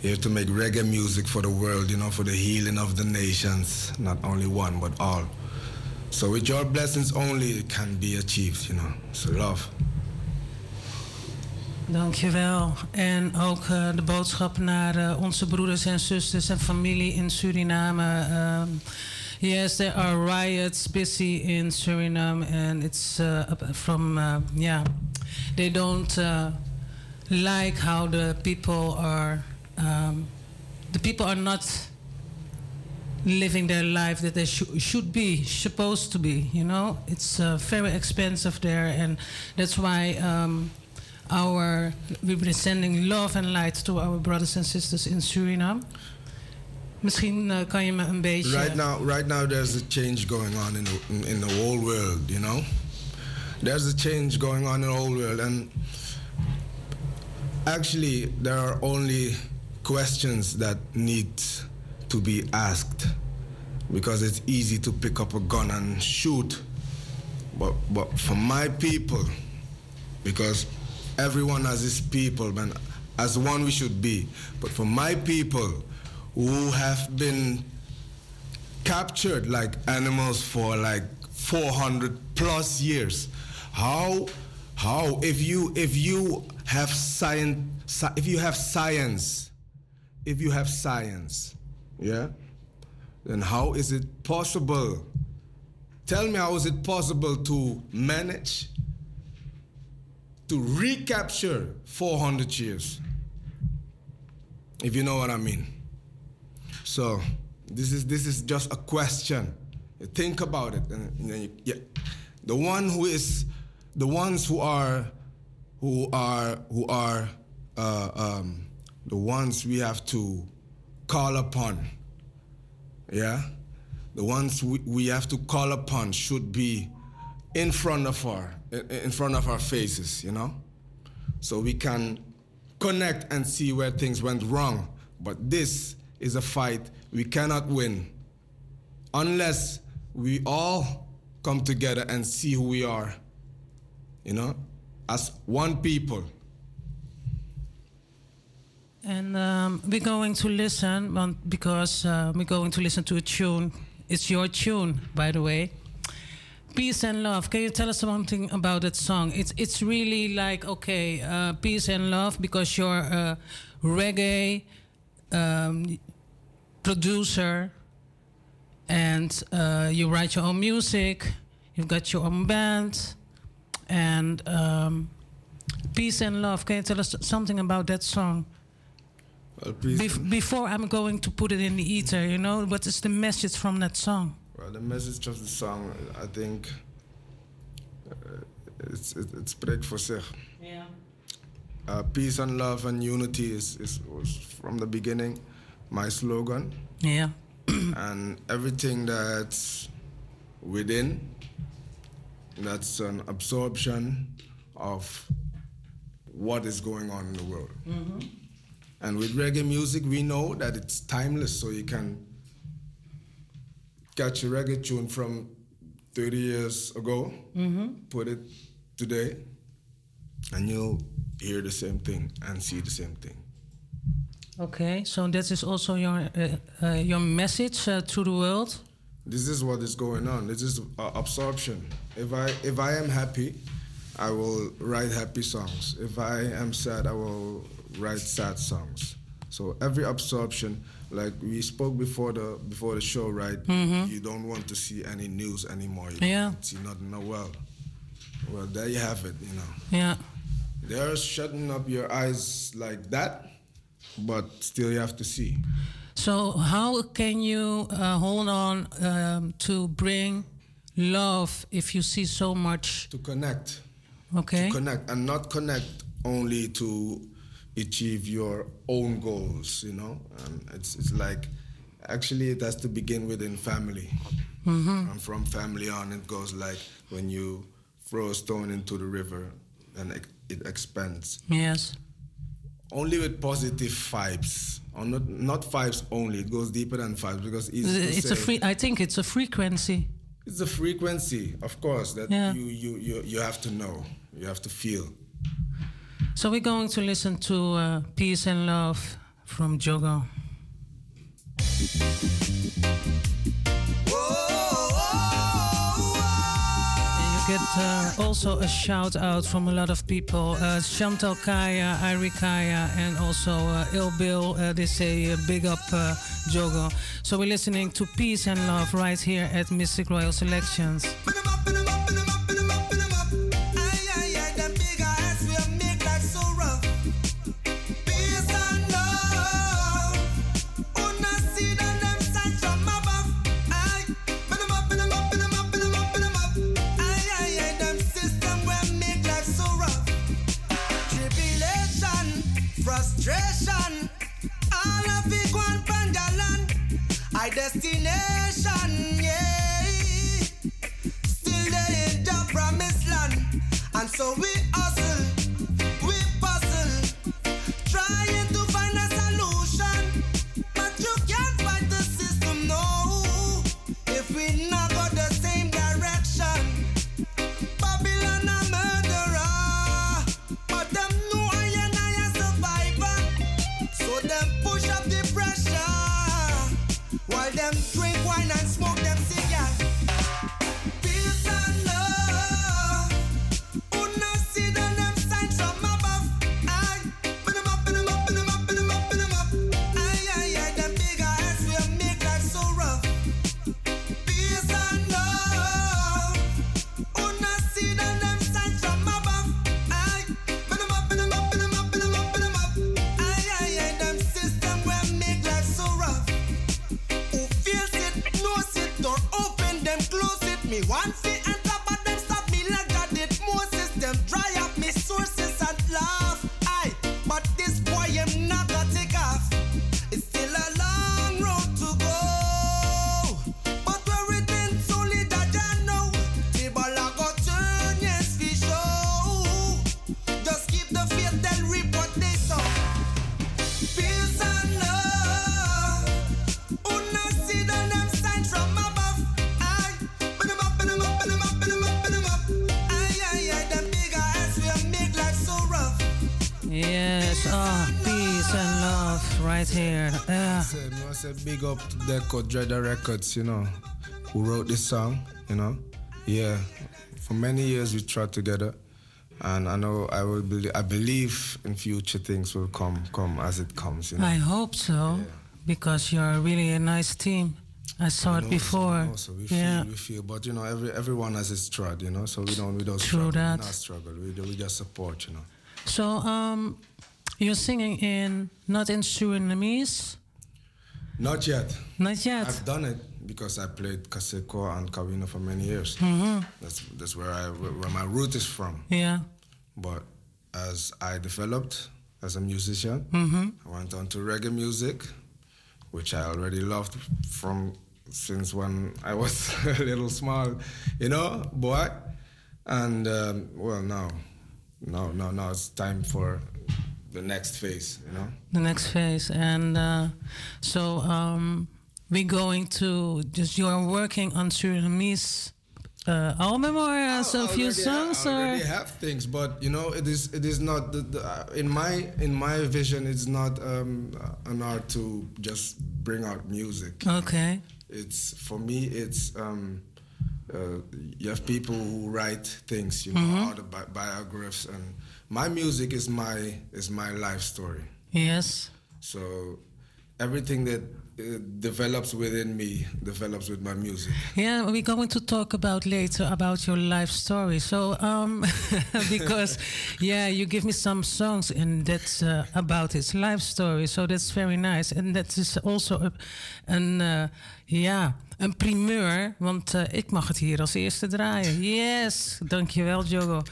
here to make reggae music for the world you know for the healing of the nations. Not only one but all. So with your blessings only it can be achieved you know. So love Dankjewel. En ook uh, de boodschap naar uh, onze broeders en zusters en familie in Suriname. Um, yes, there are riots busy in Suriname, and it's uh, from yeah, they don't like how the people are. Um, the people are not living their life that they sh should be supposed to be. You know, it's very expensive there, and that's why. Um, our we've been sending love and light to our brothers and sisters in Suriname. Misschien uh, kan je me een beetje. Right now, right now, there's a change going on in the, in, in the whole world. You know, there's a change going on in the whole world, and actually, there are only questions that need to be asked because it's easy to pick up a gun and shoot, but but for my people, because everyone as his people, man. As one we should be. But for my people who have been captured like animals for like 400 plus years, how, how, if you, if you have science, if you have science, if you have science, yeah, then how is it possible? Tell me how is it possible to manage to recapture 400 years. If you know what I mean. So this is this is just a question. Think about it, and, you, yeah, the one who is, the ones who are, who are who are, uh, um, the ones we have to call upon. Yeah, the ones we, we have to call upon should be in front of our in front of our faces, you know? So we can connect and see where things went wrong. But this is a fight we cannot win unless we all come together and see who we are, you know, as one people. And um, we're going to listen because uh, we're going to listen to a tune. It's your tune, by the way. Peace and love. Can you tell us something about that song? It's it's really like okay, uh, peace and love because you're a reggae um, producer and uh, you write your own music. You've got your own band, and um, peace and love. Can you tell us something about that song? Well, Bef- before I'm going to put it in the ether, you know, what is the message from that song? Well, the message of the song, I think, uh, it's it, it spreekt voor zich. Yeah. Uh, peace and love and unity is, is was from the beginning my slogan. Yeah. and everything that's within, that's an absorption of what is going on in the world. Mhm. And with reggae music, we know that it's timeless, so you can catch a reggae tune from 30 years ago, Mhm. put it today, and you'll hear the same thing and see the same thing. Okay, so that is also your uh, uh, your message uh, to the world. This is what is going on. This is uh, absorption. If I if I am happy, I will write happy songs. If I am sad, I will write sad songs. So every absorption, like we spoke before the before the show, right? Mhm. You don't want to see any news anymore. You Yeah. see nothing. No, well, well, there you have it. You know, Yeah. they're shutting up your eyes like that, but still you have to see. So how can you uh, hold on um, to bring love if you see so much? To connect. Okay. To connect and not connect only to achieve your own goals, you know? And it's, it's like, actually, it has to begin within family. Mhm. And from family on, it goes like when you throw a stone into the river, and it, it expands. Yes. Only with positive vibes, or not, not vibes only, it goes deeper than vibes because it's, It's a free. I think it's a frequency. it's a frequency, of course, that Yeah. you, you, you, you have to know, you have to feel. So we're going to listen to uh, "Peace and Love" from Jogo. Get uh, also a shout out from a lot of people. Uh, Chantal Kaya, Iri Kaya, and also uh, Il Bill. Uh, they say uh, big up uh, Jogo. So we're listening to Peace and Love right here at Mystic Royal Selections. So we say big up to Deco Dreader Records, you know, who wrote this song, you know. Yeah, for many years we tried together, and I know I will believe, I believe in future things will come come as it comes, you know. I hope so, because you're really a nice team. I saw it And also- before. Also, we yeah. feel, we feel, but you know, every everyone has its struggle, you know. So we don't, we don't True struggle, that. We not struggle. We, we just support, you know. So, um, you're singing in not in Surinamese. Not yet. Not yet. I've done it because I played Kaseko and Kawina for many years. Mhm. That's that's where I where my root is from. Yeah. But as I developed as a musician, Mhm. I went on to reggae music, which I already loved from since when I was a little small, you know, boy. And um, well, now, now, now, now it's time for the next phase, you know. the next phase. And uh, so um, we're going to just you're working on Surinamese uh, album or uh, so a few already songs I or already have things, but you know, it is it is not the, the, uh, in my in my vision. It's not um, an art to just bring out music. okay. It's for me. It's um, uh, you have people who write things, you know, Mhm. autobiographies, and my music is my is my life story. Yes. So everything that uh, develops within me develops with my music. Yeah, we're going to talk about later about your life story. So, um, because yeah, you give me some songs and that's uh, about his life story. So that's very nice, and that is also a, een uh, ja een primeur, want uh, ik mag het hier als eerste draaien. Yes, dankjewel Jogo.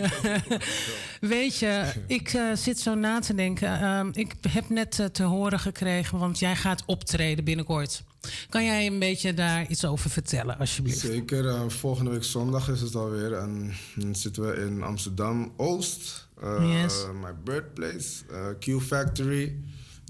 Weet je, ik uh, zit zo na te denken. Um, ik heb net uh, te horen gekregen, want jij gaat optreden binnenkort. Kan jij een beetje daar iets over vertellen, alsjeblieft? Zeker. Volgende week zondag is het alweer. En dan zitten we in Amsterdam Oost. Yes. My birthplace. Q Factory.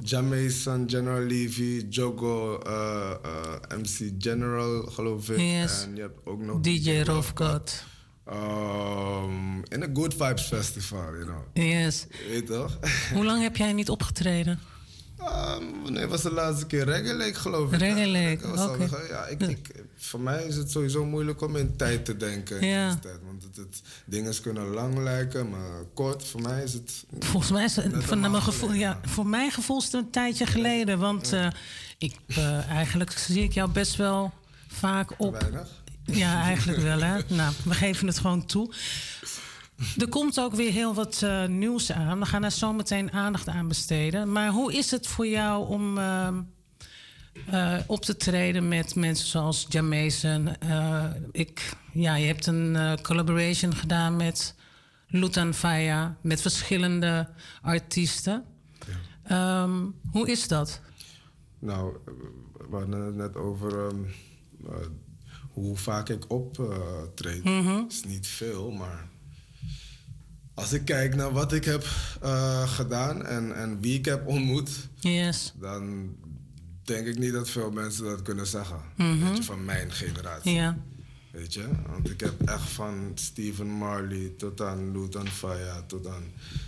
Jamaican, General Levy, Jogo, uh, uh, MC General, geloof ik. Yes. En je hebt ook nog DJ Rofkat. Um, in een Good Vibes Festival, you know. Yes. Weet toch? Hoe lang heb jij niet opgetreden? Um, wanneer was de laatste keer? Reggae Lake, geloof ik. Reggae Lake, oké. Ja, ik, ik, voor mij is het sowieso moeilijk om in tijd te denken. Ja. tijd, want het, het- dingen kunnen lang lijken, maar kort. Voor mij is het... Volgens mij is het van mijn gevoel, ja, voor mijn gevoel is het een tijdje geleden. Want eh, ik, eh, eigenlijk zie ik jou best wel vaak op. Weinig? Ja, eigenlijk wel, hè? Nou, we geven het gewoon toe. Er komt ook weer heel wat eh, nieuws aan. We gaan daar zo meteen aandacht aan besteden. Maar hoe is het voor jou om eh, op te treden met mensen zoals Jamason? Eh, ik, ja, je hebt een eh, collaboration gedaan met Lutan Faya, met verschillende artiesten. Ehm, hoe is dat? Nou, we hadden het net over ehm, eh, hoe vaak ik optreed. Mhm. is niet veel, maar als ik kijk naar wat ik heb gedaan en, en wie ik heb ontmoet, Yes. dan denk ik niet dat veel mensen dat kunnen zeggen. Mhm. Je, van mijn generatie. Ja. Weet je, want ik heb echt van Stephen Marley tot aan Lutan Faya tot aan...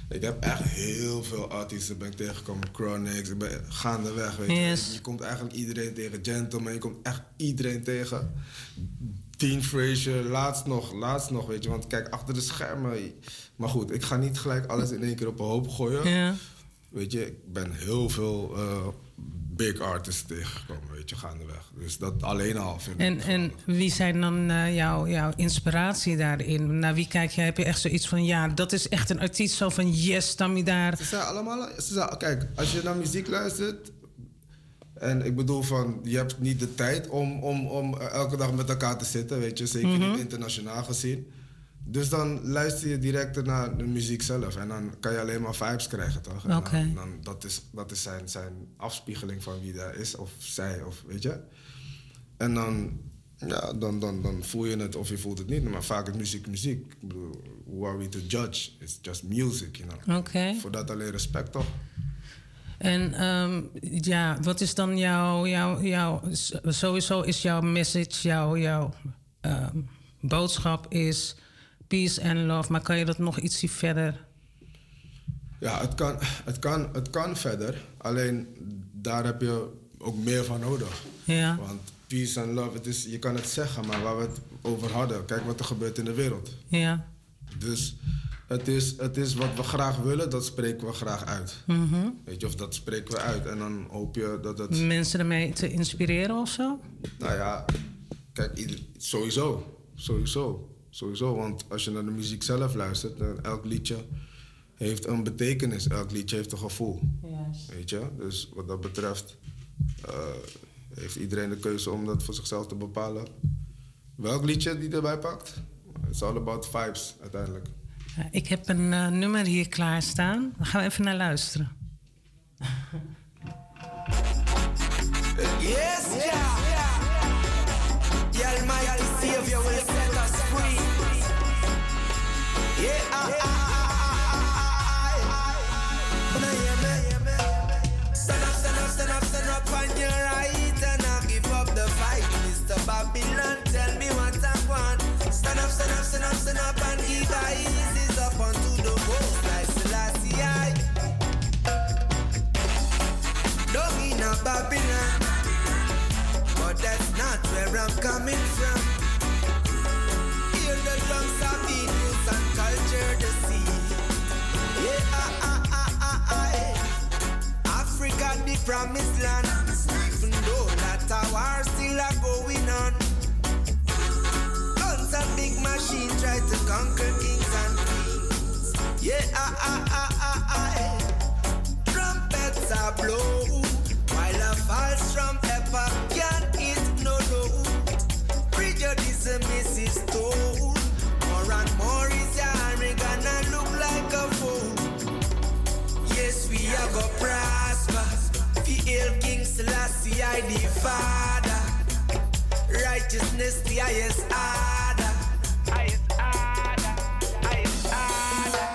Ik heb echt heel veel artiesten ben ik tegengekomen. Chronix, ik ben gaandeweg, weet je. Yes. Je komt eigenlijk iedereen tegen. Gentleman, je komt echt iedereen tegen. Dean Frazier, laatst nog, laatst nog, weet je. Want kijk, achter de schermen... Maar goed, ik ga niet gelijk alles in één keer op een hoop gooien. Weet je, ik ben heel veel eh, big artists tegengekomen, weet je, gaandeweg. Dus dat alleen al vind ik... En, en wie zijn dan eh, jouw, jouw inspiratie daarin? Naar wie kijk je? Heb je echt zoiets van, ja, dat is echt een artiest zo van, yes, dan je daar. Ze zijn allemaal... Ze zijn, kijk, als je naar muziek luistert... En ik bedoel van, je hebt niet de tijd om, om, om elke dag met elkaar te zitten, weet je. Zeker Mhm. niet internationaal gezien. Dus dan luister je direct naar de muziek zelf. En dan kan je alleen maar vibes krijgen, toch? En Oké. Dan, dan, dat is, dat is zijn, zijn afspiegeling van wie daar is, of zij, of weet je. En dan, ja, dan, dan, dan voel je het of je voelt het niet. Maar vaak is muziek muziek. Ik bedoel, who are we to judge? It's just music, you know. Oké. Voor dat alleen respect, toch? En ehm, ja, wat is dan jouw, jouw, jouw sowieso is jouw message, jouw, jouw ehm, boodschap is peace and love. Maar kan je dat nog ietsje verder Ja, het kan, het, kan, het kan verder. Alleen daar heb je ook meer van nodig. Ja. Want peace and love, het is, je kan het zeggen, maar waar we het over hadden, kijk wat er gebeurt in de wereld. Ja. Dus het is, het is wat we graag willen, dat spreken we graag uit. Mhm. Weet je, of dat spreken we uit. En dan hoop je dat het. Mensen ermee te inspireren of zo? Nou ja, kijk, sowieso. Sowieso. Sowieso. Want als je naar de muziek zelf luistert, dan elk liedje heeft een betekenis. Elk liedje heeft een gevoel. Weet je? Dus wat dat betreft eh, heeft iedereen de keuze om dat voor zichzelf te bepalen. Welk liedje die erbij pakt? It's all about vibes uiteindelijk. Ik heb een eh, nummer hier klaarstaan. Daar gaan we even naar luisteren. Yes, yeah. The Almighty Savior that's not where I'm coming from. Hear the drums of Venus and culture the sea. Yeah, ah, ah, ah, ah, eh. Africa, the promised land. Even though that war still a going on. Guns and big machine try to conquer kings and queens. Yeah, ah, ah, ah, ah, ah, eh. Trumpets are blow while a false drum pepper I the Father. Righteousness, the highest order. Highest order. Highest order.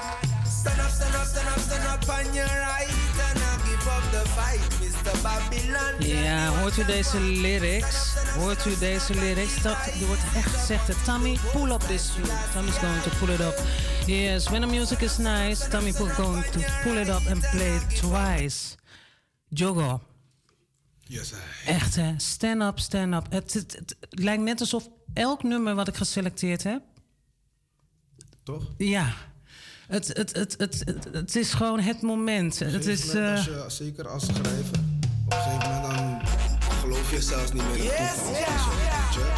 Stand up, stand up, stand up, stand up on your right and give up the fight, Mr. Babylon. Hoort u deze lyrics? Hoort u deze lyrics? Dat, wordt echt gezegd, Tommy, pull up this tune. Tommy's going to pull it up. Yes, when the music is nice, Tommy is going to pull it up and play it twice. Jogo. Yes. Echt hè, stand up, stand up. Het, het, het lijkt net alsof elk nummer wat ik geselecteerd heb... Toch? Ja. Het, het, het, het, het, het is gewoon het moment. Het is... eh, als je, zeker als schrijver, op een gegeven moment dan geloof je zelfs niet meer in toeval. Weet je?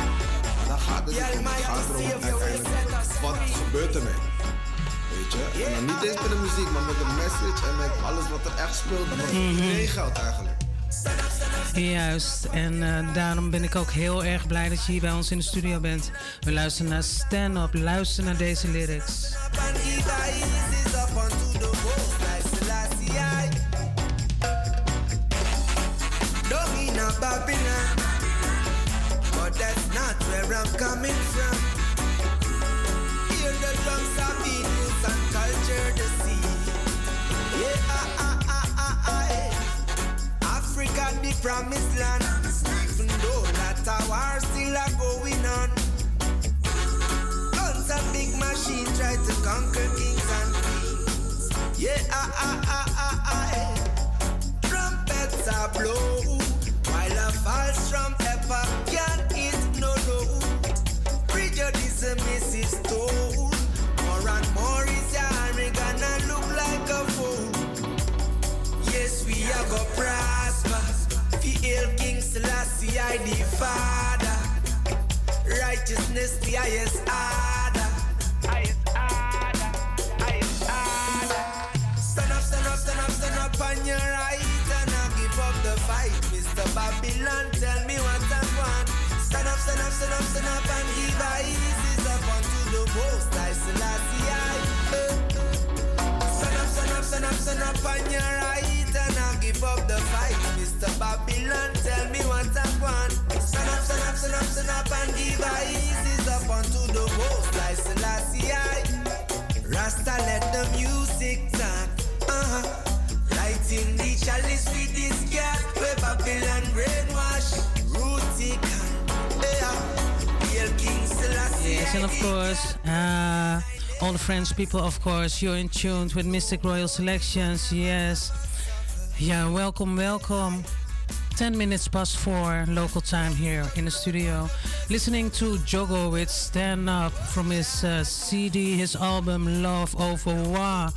Maar dan gaat het niet om. Het gaat erom uiteindelijk, wat gebeurt er mee? Weet je? En dan niet eens met de muziek, maar met de message en met alles wat er echt speelt. Voor Mhm. geldt eigenlijk. Juist, en eh, daarom ben ik ook heel erg blij dat je hier bij ons in de studio bent. We luisteren naar Stand Up, luister naar deze lyrics. The promised land. Even though that war still a going on. Guns and big machine try to conquer kings and queens. Yeah, ah, ah, ah, ah, ah, eh. Trumpets are blow, while a false drum I the Father. Righteousness, the highest order. Highest order. Highest order. Stand up, stand up, stand up, stand up on your right and not give up the fight, Mr. Babylon. Tell me what I want. Stand up, stand up, stand up, stand up and give eases up onto the most. Eh. Stand up, stand up, stand up, stand up on your right and not give up the fight, Mr. Babylon. Tell me what I want. Stand up, stand up, stand up, stand up and give our eases up onto the most. I Selassie, I. Rasta, let the music talk. Uh-huh. Lighting the chalice with this cat. Where Babylon brainwash. Rooty can. Yeah. Hail King Selassie. Yes, and of course, uh, all the French people, of course. You're in tune with Mystic Royal Selections. Yes. Yeah, welcome, welcome. 10 minutes past 4 local time here in the studio. Listening to Jogo with Stand Up from his uh, CD, his album Love Over War.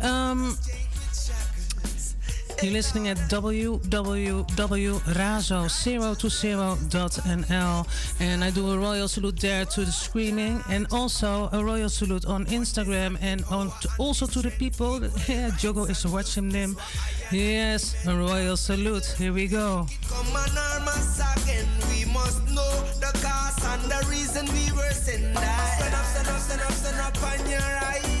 Um, you're listening at www.razo020.nl and I do a royal salute there to the screening and also a royal salute on Instagram and on to, also to the people. Yeah, Jogo is watching them. Yes, a royal salute. Here we go. We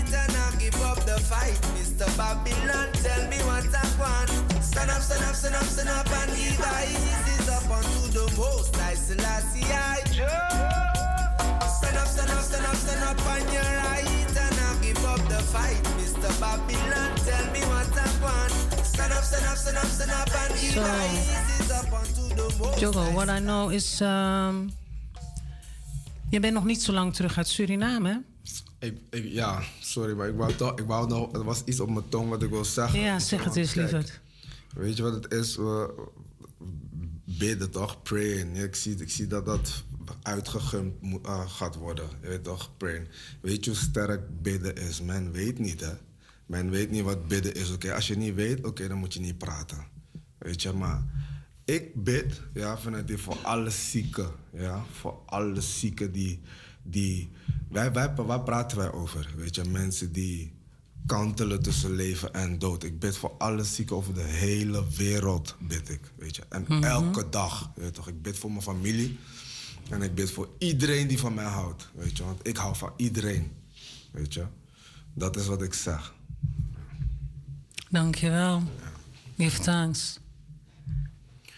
give up the fight. Mr. Babylon, tell me what I want. Stand up, stand up, stand up, stand up and give eyes up unto the most. I Selassie, I Stand up, stand up, stand up, stand up on your right and not give up the fight. Mr. Babylon, tell me what I want. Stand up, stand up, stand up, stand up and give So- eyes up unto the most. Jogo, what I know is... Um, je bent nog niet zo lang terug uit Suriname, hè? Ik, ik, ja, sorry, maar ik wou toch, ik wou nog, er was iets op mijn tong wat ik wil zeggen. Ja, zeg het eens, lieverd. Weet je wat het is? We bidden toch, prayen. Ja, Ik zie, ik zie dat dat uitgegumd eh, gaat worden. Je weet toch, prayen. Weet je hoe sterk bidden is? Men weet niet, hè. Men weet niet wat bidden is. Oké, als je niet weet, oké, dan moet je niet praten. Weet je, maar ik bid, ja, vanuit die voor alle zieken, ja, voor alle zieken die, die wij, wij, waar praten wij over? Weet je, mensen die kantelen tussen leven en dood. Ik bid voor alle zieken over de hele wereld, bid ik, weet je. En Mhm. elke dag, weet je toch. Ik bid voor mijn familie en ik bid voor iedereen die van mij houdt, weet je. Want ik hou van iedereen, weet je. Dat is wat ik zeg. Dankjewel. Give thanks.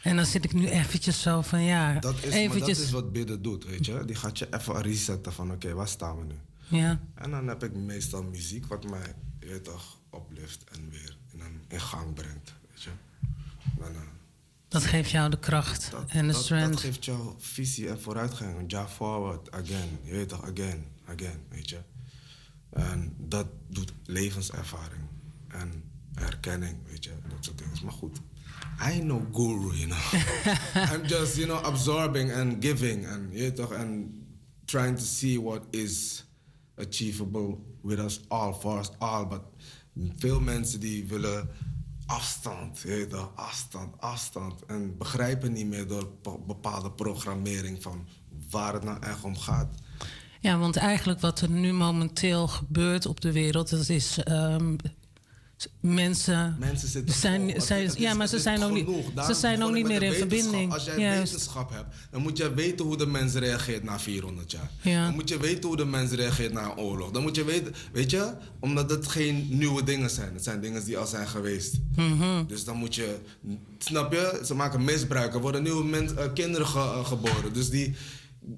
En dan zit ik nu eventjes zo van ja, Dat is, eventjes. dat is wat bidden doet, weet je. Die gaat je even resetten van oké, waar staan we nu? Ja. En dan heb ik meestal muziek wat mij, je toch, oplift en weer in, gang brengt, weet je. Dan, eh, Dat geeft jou de kracht en de dat, strength. dat geeft jou visie en vooruitgang. Ja, forward, again. Je weet toch, again, again, weet je. En dat doet levenservaring en erkenning, weet je, dat soort dingen. Maar goed, I know guru, you know. I'm just, you know, absorbing and giving and, je weet toch, and trying to see what is achievable with us all, for us all. But veel mensen die willen afstand, je weet toch, afstand, afstand. En begrijpen niet meer door bepaalde programmering van waar het nou echt om gaat. Ja, want eigenlijk wat er nu momenteel gebeurt op de wereld, dat is ehm, mensen. Mensen zitten zijn, vol. Zijn, ja, maar ze zijn ook niet, ze zijn ook begon niet meer in verbinding. Als jij wetenschap hebt, dan moet jij weten hoe de mens reageert na 400 jaar. Ja. Dan moet je weten hoe de mens reageert na een oorlog. Dan moet je weten, weet je, omdat het geen nieuwe dingen zijn. Het zijn dingen die al zijn geweest. Mhm. Dus dan moet je, snap je, ze maken misbruik. Er worden nieuwe mens, eh, kinderen ge- eh, geboren. Dus die,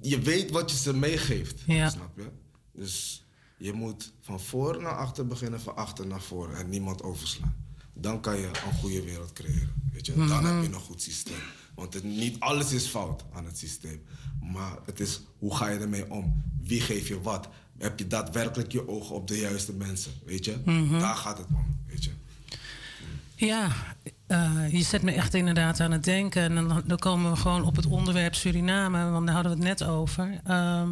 je weet wat je ze meegeeft. Ja. Snap je? Dus je moet van voor naar achter beginnen, van achter naar voren en niemand overslaan. Dan kan je een goede wereld creëren. Weet je? Dan Mhm. heb je een goed systeem. Want het, niet alles is fout aan het systeem. Maar het is hoe ga je ermee om? Wie geef je wat? Heb je daadwerkelijk je ogen op de juiste mensen? Weet je? Mhm. Daar gaat het om. Weet je? Ja, eh, je zet me echt inderdaad aan het denken. En dan, dan komen we gewoon op het onderwerp Suriname, want daar hadden we het net over. Ehm,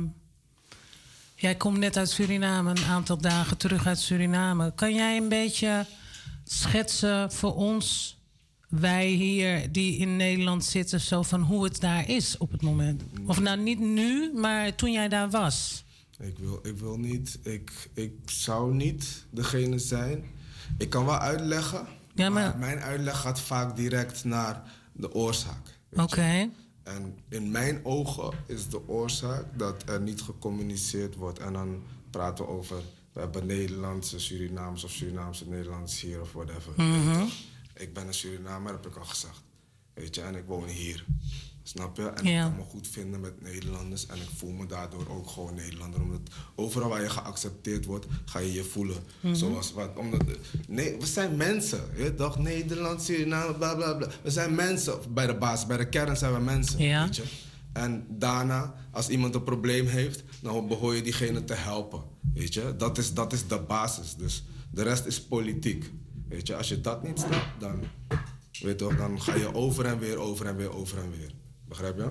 jij komt net uit Suriname, een aantal dagen terug uit Suriname. Kan jij een beetje schetsen voor ons, wij hier die in Nederland zitten, zo van hoe het daar is op het moment? Of nou niet nu, maar toen jij daar was. Ik wil, ik wil niet, ik, ik zou niet degene zijn. Ik kan wel uitleggen, Ja, maar... maar- mijn uitleg gaat vaak direct naar de oorzaak. Oké. En in mijn ogen is de oorzaak dat er niet gecommuniceerd wordt. En dan praten we over, we hebben Nederlandse Surinaams of Surinaamse Nederlanders hier of whatever. Mhm. Ik ben een Surinamer, heb ik al gezegd. Weet je, en ik woon hier. Snap je? En Ja. ik kan me goed vinden met Nederlanders. En ik voel me daardoor ook gewoon Nederlander. Omdat overal waar je geaccepteerd wordt, ga je je voelen. Mhm. Zoals wat. Omdat, nee, we zijn mensen. Je toch? Nederland, Suriname, bla bla bla. We zijn mensen. Bij de baas, bij de kern zijn we mensen. Ja. Weet je? En daarna, als iemand een probleem heeft, dan behoor je diegene te helpen. Weet je, dat is, dat is de basis. Dus de rest is politiek. Weet je, als je dat niet snapt, dan, weet toch, dan ga je over en weer, over en weer, over en weer. Begrijp je?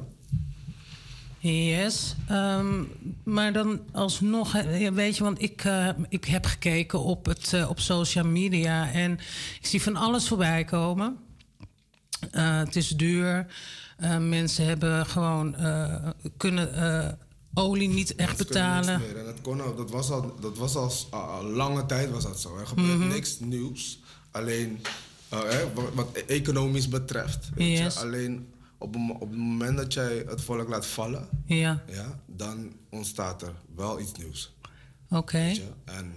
Yes, ehm, maar dan alsnog, weet je, want ik, eh, ik heb gekeken op, het, eh, op social media en ik zie van alles voorbij komen. Eh, het is duur. Mensen hebben gewoon kunnen olie niet echt Mensen kunnen niks betalen. meer. En dat, kon al, dat was al, dat was al, lange tijd was dat zo. Er gebeurt Mhm. niks nieuws. Alleen hè, wat, wat economisch betreft. Weet Yes. je? Alleen op, het moment dat jij het volk laat vallen, Ja. ja, dan ontstaat er wel iets nieuws. Oké. En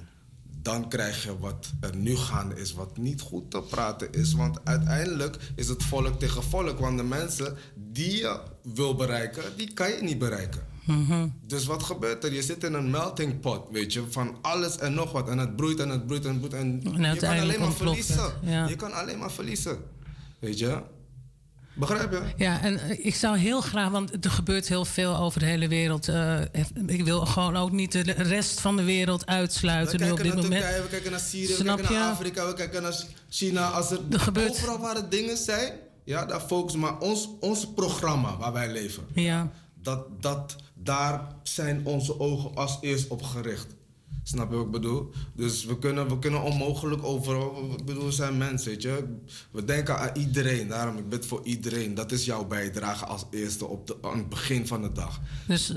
dan krijg je wat er nu gaande is, wat niet goed te praten is. Want uiteindelijk is het volk tegen volk. Want de mensen die je wil bereiken, die kan je niet bereiken. Mhm. Dus wat gebeurt er? Je zit in een melting pot, weet je, van alles en nog wat. En het broeit en het broeit en het broeit. En, je kan alleen maar verliezen. ja. Je kan alleen maar verliezen. Weet je? Begrijp je? Ja, en eh, ik zou heel graag, want er gebeurt heel veel over de hele wereld. eh, ik wil gewoon ook niet de rest van de wereld We uitsluiten nu op kijken dit naar moment. Turkije, we kijken naar Syrië, we kijken naar? Afrika, we kijken naar China. Als er, Er gebeurt- overal waar er dingen zijn, ja, daar focussen. Maar ons, ons programma waar wij leven, Ja. dat, dat, daar zijn onze ogen als eerst op gericht. Snap je wat ik bedoel? Dus we kunnen, we kunnen onmogelijk overal. Ik bedoel, we zijn mensen, weet je. We denken aan iedereen. Daarom, ik bid voor iedereen. Dat is jouw bijdrage als eerste op de, aan het begin van de dag. Dus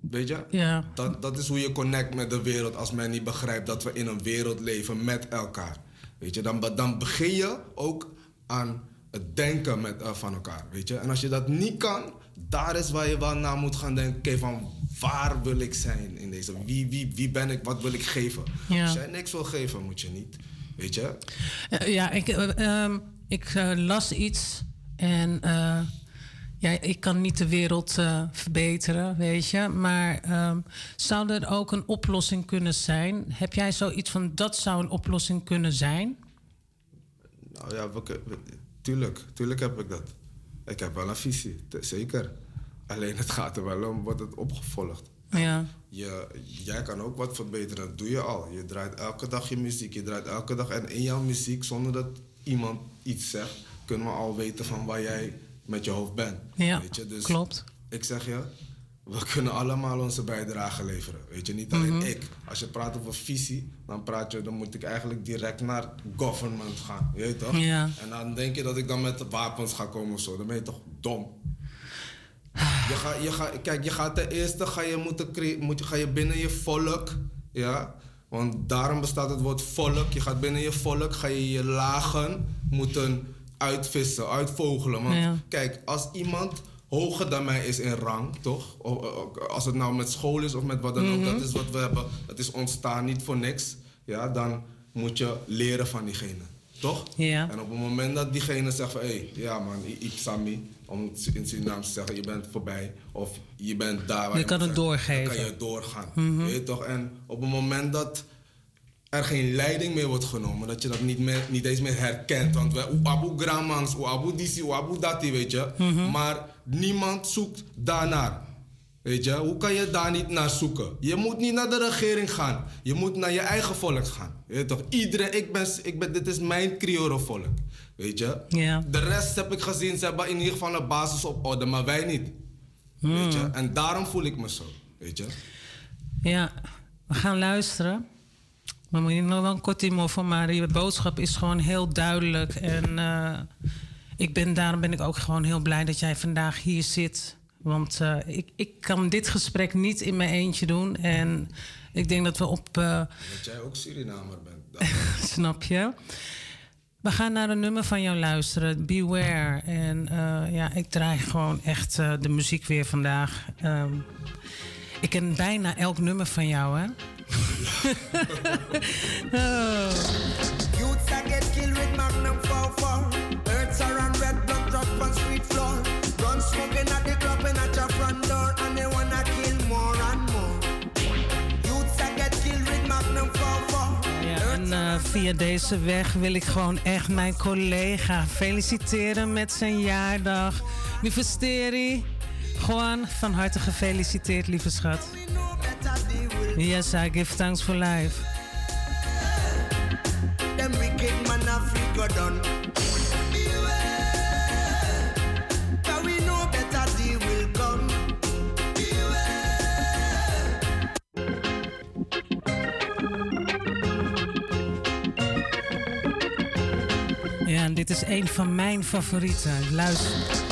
Weet je? Ja. Dat, dat is hoe je connect met de wereld als men niet begrijpt dat we in een wereld leven met elkaar. Weet je, dan, dan begin je ook aan het denken met, eh, van elkaar. Weet je? En als je dat niet kan, daar is waar je wel naar moet gaan denken. oké, van waar wil ik zijn in deze? Wie, wie, wie ben ik? Wat wil ik geven? Ja. Als jij niks wil geven, moet je niet. Weet je? Eh, ja, ik, eh, ehm, ik eh, las iets en ja, ik kan niet de wereld verbeteren, weet je. Maar ehm, zou er ook een oplossing kunnen zijn? Heb jij zoiets van dat zou een oplossing kunnen zijn? Nou ja, we, kun- we- tuurlijk, tuurlijk heb ik dat. Ik heb wel een visie, zeker. Alleen het gaat er wel om, wordt het opgevolgd. Ja. Je, jij kan ook wat verbeteren, dat doe je al. Je draait elke dag je muziek, je draait elke dag. En in jouw muziek, zonder dat iemand iets zegt, kunnen we al weten van waar jij met je hoofd bent. Ja, Weet je? Dus klopt. Ik zeg je, we kunnen allemaal onze bijdrage leveren. Weet je, niet alleen Mhm. ik. Als je praat over visie, dan, praat je, dan moet ik eigenlijk direct naar government gaan. Je weet toch? Ja. En dan denk je dat ik dan met wapens ga komen of zo. Dan ben je toch dom. Je ga, je ga, kijk, je gaat ten eerste ga je moeten moet je, ga je binnen je volk, ja, want daarom bestaat het woord volk. Je gaat binnen je volk, ga je je lagen moeten uitvissen, uitvogelen. Want Ja. kijk, als iemand hoger dan mij is in rang, toch? Als het nou met school is of met wat dan ook, Mhm. dat is wat we hebben. Het is ontstaan niet voor niks. Ja, dan moet je leren van diegene. Toch? Ja. En op het moment dat diegene zegt van... hé, hey, ja man, ik- Sammy, om in Surinaams te zeggen... je bent voorbij of je bent daar waar Je kan het zijn, doorgeven. Dan kan je doorgaan. Mhm. Weet je toch? En op het moment dat er geen leiding meer wordt genomen... dat je dat niet, meer, niet eens meer herkent. Want we, abu gramans, abu disi, abu dati, weet je. Mhm. Maar niemand zoekt daarnaar. Weet je, hoe kan je daar niet naar zoeken? Je moet niet naar de regering gaan. Je moet naar je eigen volk gaan. Weet je toch? Iedereen, ik ben, ik ben, dit is mijn Crioro-volk. Weet je? De rest heb ik gezien, ze hebben in ieder geval een basis op orde, maar wij niet. Weet je? Hmm. En daarom voel ik me zo. Weet je? Ja, we gaan luisteren. Maar moet je nog wel een kortimo van, maar je boodschap is gewoon heel duidelijk. En eh, ik ben, daarom ben ik ook gewoon heel blij dat jij vandaag hier zit. Want eh, ik, ik kan dit gesprek niet in mijn eentje doen. En ik denk dat we op. eh, Dat jij ook Surinamer bent. snap je? We gaan naar een nummer van jou luisteren, Beware. En eh, ja, ik draai gewoon echt de muziek weer vandaag. Ehm, ik ken bijna elk nummer van jou, hè? oh. Via deze weg wil ik gewoon echt mijn collega feliciteren met zijn jaardag. Mifesteri, Juan, van harte gefeliciteerd, lieve schat. Yes, I give thanks for life. Dit is een van mijn favorieten. Luister.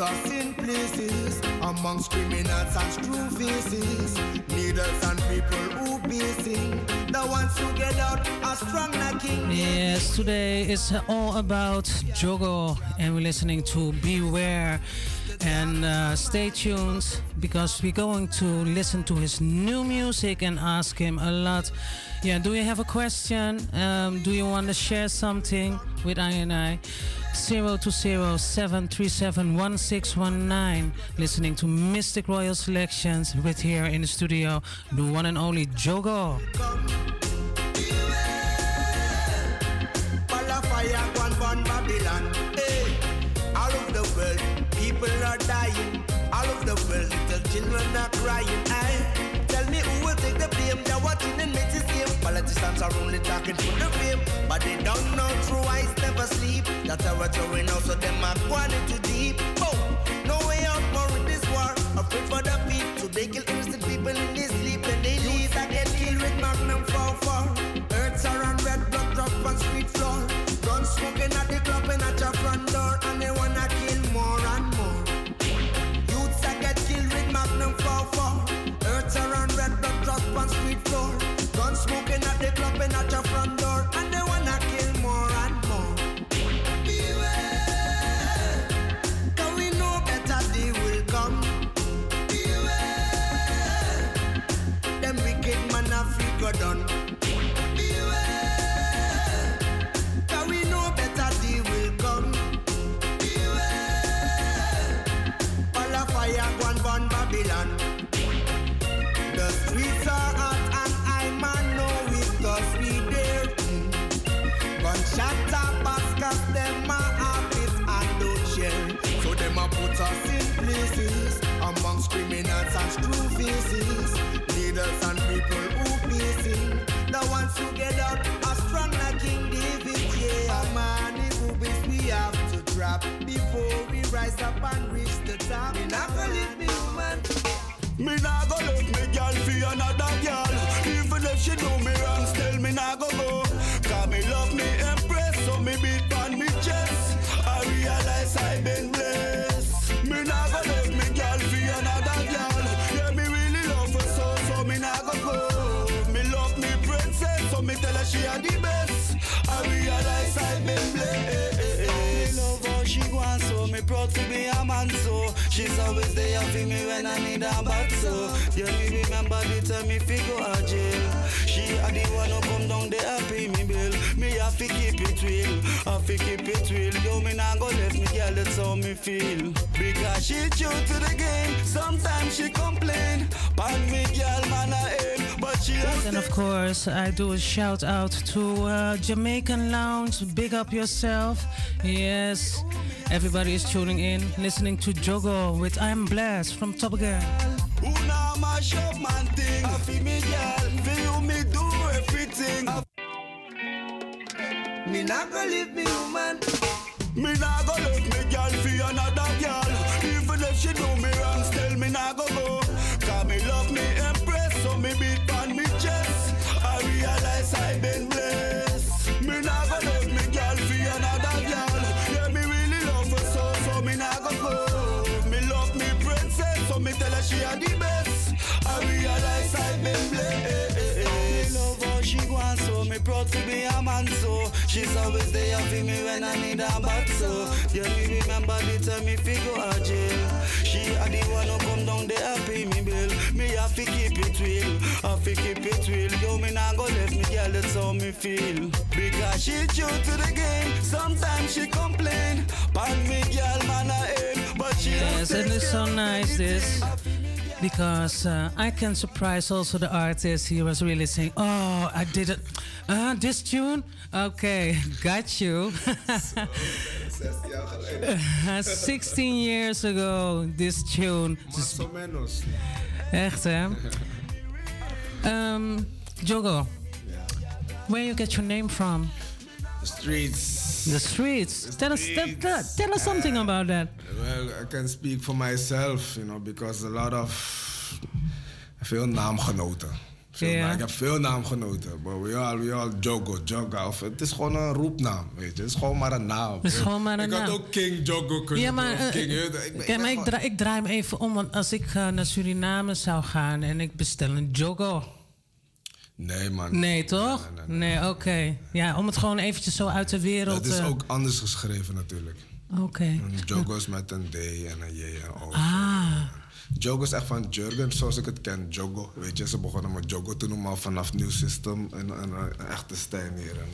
In places amongst criminals and screw faces. Leaders and people who basing. The ones who get out are strong like king. Yes, today is all about Jogo, and we're listening to Beware. And uh, stay tuned because we're going to listen to his new music and ask him a lot. Yeah, do you have a question? Um, do you want to share something with I and I? 0207371619. Listening to Mystic Royal Selections with here in the studio, the one and only Jogo. People are dying. All over the world, little children are crying. Hey, tell me who will take the blame? They're watching and make it same. Politicians are only talking for the fame, but they don't know true eyes never sleep. That's throwing out, so them are going too deep. Oh, no way out more in this war. Afraid for the beat, so they kill them a put us in places amongst criminals and screw faces. Leaders and people who facing. The ones who get out are strong like King David. Yeah, man, who we have to drop before we rise up and reach the top. Me not gonna leave me human. Me nah go left me girl for another girl. Even if she do me proud to be a man so She's always there for me when I need a back Yeah, me remember the time me fi go a jail. She a the one who come down there and pay me bill. Me have to keep it real, have to keep it real. Yo, me nah go left me girl, that's how me feel. Because she true to the game, sometimes she complain. Pan me girl, man I aim, but And of course, I do a shout out to uh, Jamaican Lounge. Big up yourself. Yes, everybody is tuning in, listening to Jogo with I'm Blessed from Top Gun. Who now mash up man thing? I feel me girl, feel me do everything. Me not gonna leave me human. Me nah go left me girl for another girl. Even if she do me wrong, still me nah go go. Cause me love me empress, so me beat she a the best. I realize I've been blessed. love how she wants so me proud to be a man so. She's always there for me when I need a back so. Yeah, me remember the time me fi go to jail. She a the one who come down there and pay me bill. Me have to keep it real, have to keep it real. Yo, me not go let me girl, that's how me feel. Because she true to the game. Sometimes she complain, but me girl man I hate. Yes, and it's so nice this because uh, I can surprise also the artist. He was really saying, "Oh, I did it. Uh, this tune, okay, got you." 16 years ago, this tune. Más o menos. Echt hè? Um, Jogo, where you get your name from? The streets. The streets. Tell us, tell, tell, us something about that. Well, I can speak for myself, you know, because a lot of veel naamgenoten. Veel naam- ik heb veel naamgenoten. But we all, we all Jogo, Joga. Of, het is gewoon een roepnaam, weet je. Het is gewoon maar een naam. Het is gewoon maar een ik had naam. ook King Jogo kunnen Ja, maar, eh, King, weet, ik ben- ik maar ik, draai, ik draai hem even om, want als ik eh, naar Suriname zou gaan en ik bestel een Jogo. Nee, man. Nee, toch? Nee, oké. Ja, om het gewoon eventjes zo uit de wereld... Het is eh, ook anders geschreven natuurlijk. Oké. Jogo is met een D en een J en O. Ah. Jogo is echt van Jurgen, zoals ik het ken. Jogo, weet je, ze begonnen met Jogo te noemen al vanaf New System en, en, een echte stijl meer. En,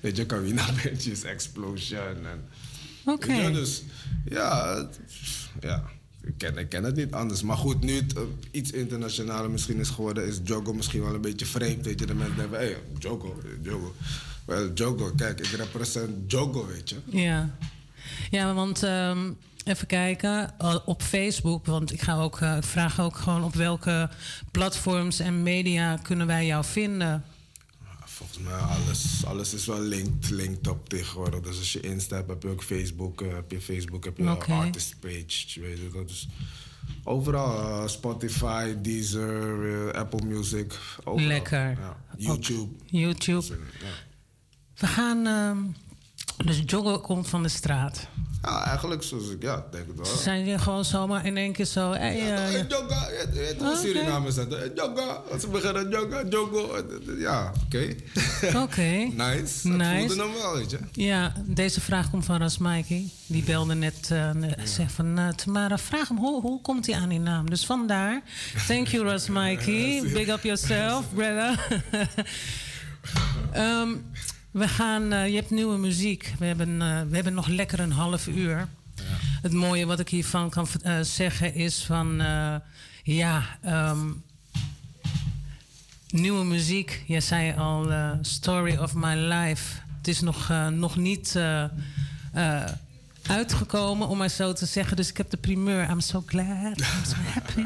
weet je, Kawina Bandjes, Explosion. En, Oké. dus ja, het- ja ik, ken, ik ken het niet anders. Maar goed, nu het eh, iets internationaler misschien is geworden, is Jogo misschien wel een beetje vreemd. Weet je, de mensen denken, hey, Jogo. Wel, Jogo, kijk, ik represent Jogo, weet je. Ja, ja want ehm, even kijken op Facebook, want ik ga ook, eh, ik vraag ook gewoon op welke platforms en media kunnen wij jou vinden. Volgens mij alles, alles is wel linked, linked op tegenwoordig. Dus als je Insta hebt, heb je ook Facebook. eh, heb je Facebook, heb je Oké. artist page. Weet je, dat is overal. eh, Spotify, Deezer, eh, Apple Music. Overal. Lekker. Ja. YouTube. YouTube. We gaan, ehm, dus joggen komt van de straat. Ja, eigenlijk zoals ik, ja, denk het wel. Ze zijn hier gewoon zomaar in één keer zo. Hey, eh, Jogga, hoe Oké. Surinamers zijn. Hey, Jogga, als ze beginnen jogga. Ja, oké. Oké. nice. Nice. Het voelde hem wel, weet je. Ja, deze vraag komt van Rasmaiki. Die belde net, eh ne- zegt van... eh, Tamara, vraag hem, hoe, hoe komt hij aan die naam? Dus vandaar. Thank you, Rasmaiki. Big up yourself, brother. Ehm, we gaan... eh, je hebt nieuwe muziek. We hebben, eh, we hebben nog lekker een half uur. Het mooie wat ik hiervan kan eh, zeggen is van... ja, ehm, nieuwe muziek. Jij zei al, Story of My Life. Het is nog, nog niet uitgekomen, om maar zo te zeggen. Dus ik heb de primeur. I'm so glad, I'm so happy.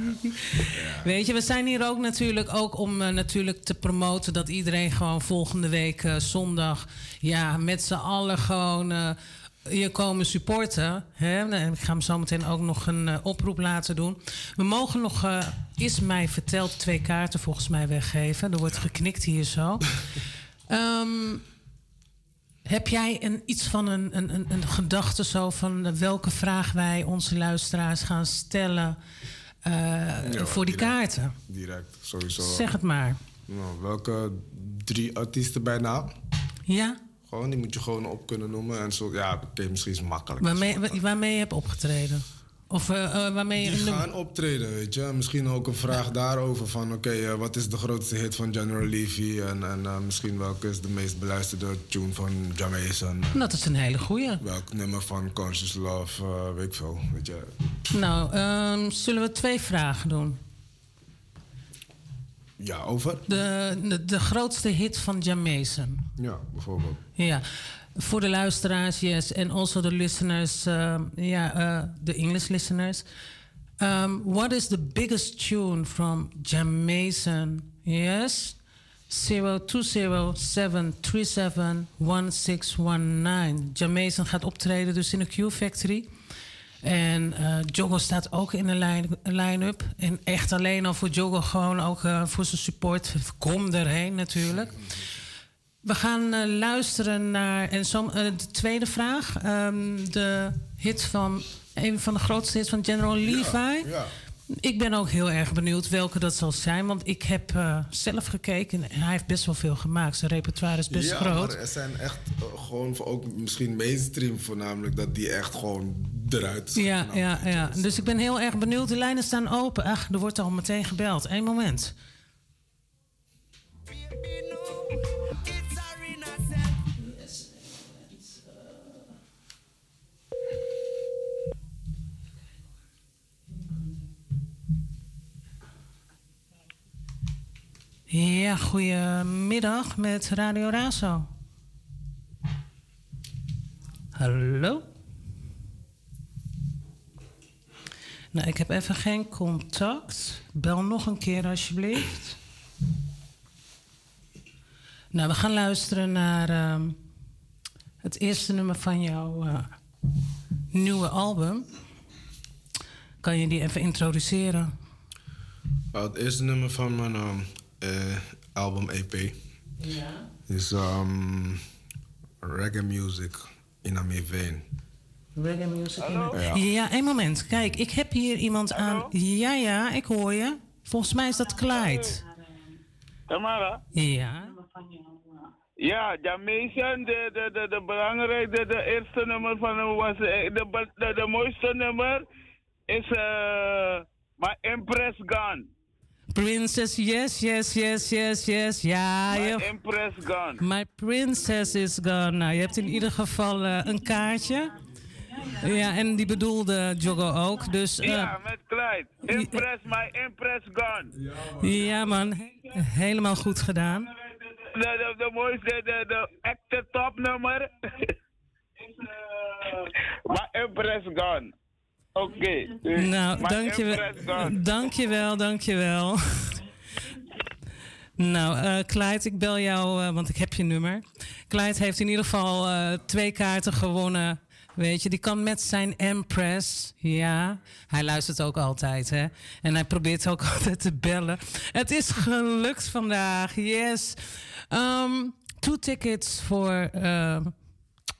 Weet je, we zijn hier ook natuurlijk ook om eh, natuurlijk te promoten... dat iedereen gewoon volgende week eh, zondag... ja, met z'n allen gewoon... eh, hier komen supporten. Hè? En ik ga hem zo meteen ook nog een oproep laten doen. We mogen nog, is mij verteld, twee kaarten volgens mij weggeven. Er wordt geknikt hier zo. Ehm, heb jij een, iets van een, een, een, een gedachte zo van welke vraag wij onze luisteraars gaan stellen eh, Ja, voor die direct. kaarten? Direct, sowieso. Zeg het maar. Nou, welke drie artiesten bij naam? Ja? Gewoon, die moet je gewoon op kunnen noemen. En zo, ja, oké, misschien is het makkelijk. Waarmee, wa- waarmee je hebt opgetreden? Of eh, eh, waarmee je Die gaan optreden, weet je. Misschien ook een vraag daarover van... oké, eh, wat is de grootste hit van General Levy? En, en misschien welke is de meest beluisterde tune van Jamaican? Dat is een hele goeie. Welk nummer van Conscious Love, weet ik veel, weet je. Nou, ehm, zullen we twee vragen doen? Ja, over? De, de, de grootste hit van Jamaican. Ja, bijvoorbeeld. Ja, voor de luisteraars, yes. En also the listeners, um, ja, uh, the English listeners. Um, what is the biggest tune from Jamaican? Yes? 0207371619. Jamaican gaat optreden dus in de Q Factory. En eh Joggo staat ook in de line- line-up. En echt alleen al voor Joggo, gewoon ook eh, voor zijn support. Kom erheen natuurlijk. We gaan eh, luisteren naar. En zo, eh, de tweede vraag. ehm, de hit van. Een van de grootste hits van General Levi. ja. Ik ben ook heel erg benieuwd welke dat zal zijn. Want ik heb uh, zelf gekeken en hij heeft best wel veel gemaakt. Zijn repertoire is best ja, groot. Maar er zijn echt uh, gewoon ook misschien mainstream voornamelijk dat die echt gewoon eruit Ja, ja, ja. Dus ik ben heel erg benieuwd. De lijnen staan open. Ach, er wordt al meteen gebeld. Eén moment. Ja, goedemiddag met Radio Razo. Hallo? Nou, ik heb even geen contact. Bel nog een keer alsjeblieft. Nou, we gaan luisteren naar uh, het eerste nummer van jouw uh, nieuwe album. Kan je die even introduceren? Uh, het eerste nummer van mijn uh, album EP. Ja. Is um, reggae music in a vein. Reggae music in a... Ja. ja, één moment. Kijk, ik heb hier iemand Hallo? aan. Ja, ja, ik hoor je. Volgens mij is dat Clyde. Tamara? Ja. Ja, Jamaican, de, de, de, de belangrijke, de, eerste nummer van hem was, de, de, de mooiste nummer is uh, My Empress Gone. Princess, yes, yes, yes, yes, yes. Ja, My je... Empress Gone. My Princess is Gone. Nou, je hebt in ieder geval uh, een kaartje. Ja, en die bedoelde Joggo ook. Dus, uh, ja, met Clyde. Impress, my Empress Gone. Ja, man. Helemaal goed gedaan. De, de, de mooiste, de, de echte topnummer. my Empress Gone. Oké. Okay. Nou, dankjewel. Dankjewel, dankjewel. nou, uh, Clyde, ik bel jou, uh, want ik heb je nummer. Clyde heeft in ieder geval uh, twee kaarten gewonnen. Weet je, die kan met zijn Empress. Ja, hij luistert ook altijd, hè. En hij probeert ook altijd te bellen. Het is gelukt vandaag, yes. Um, two tickets voor...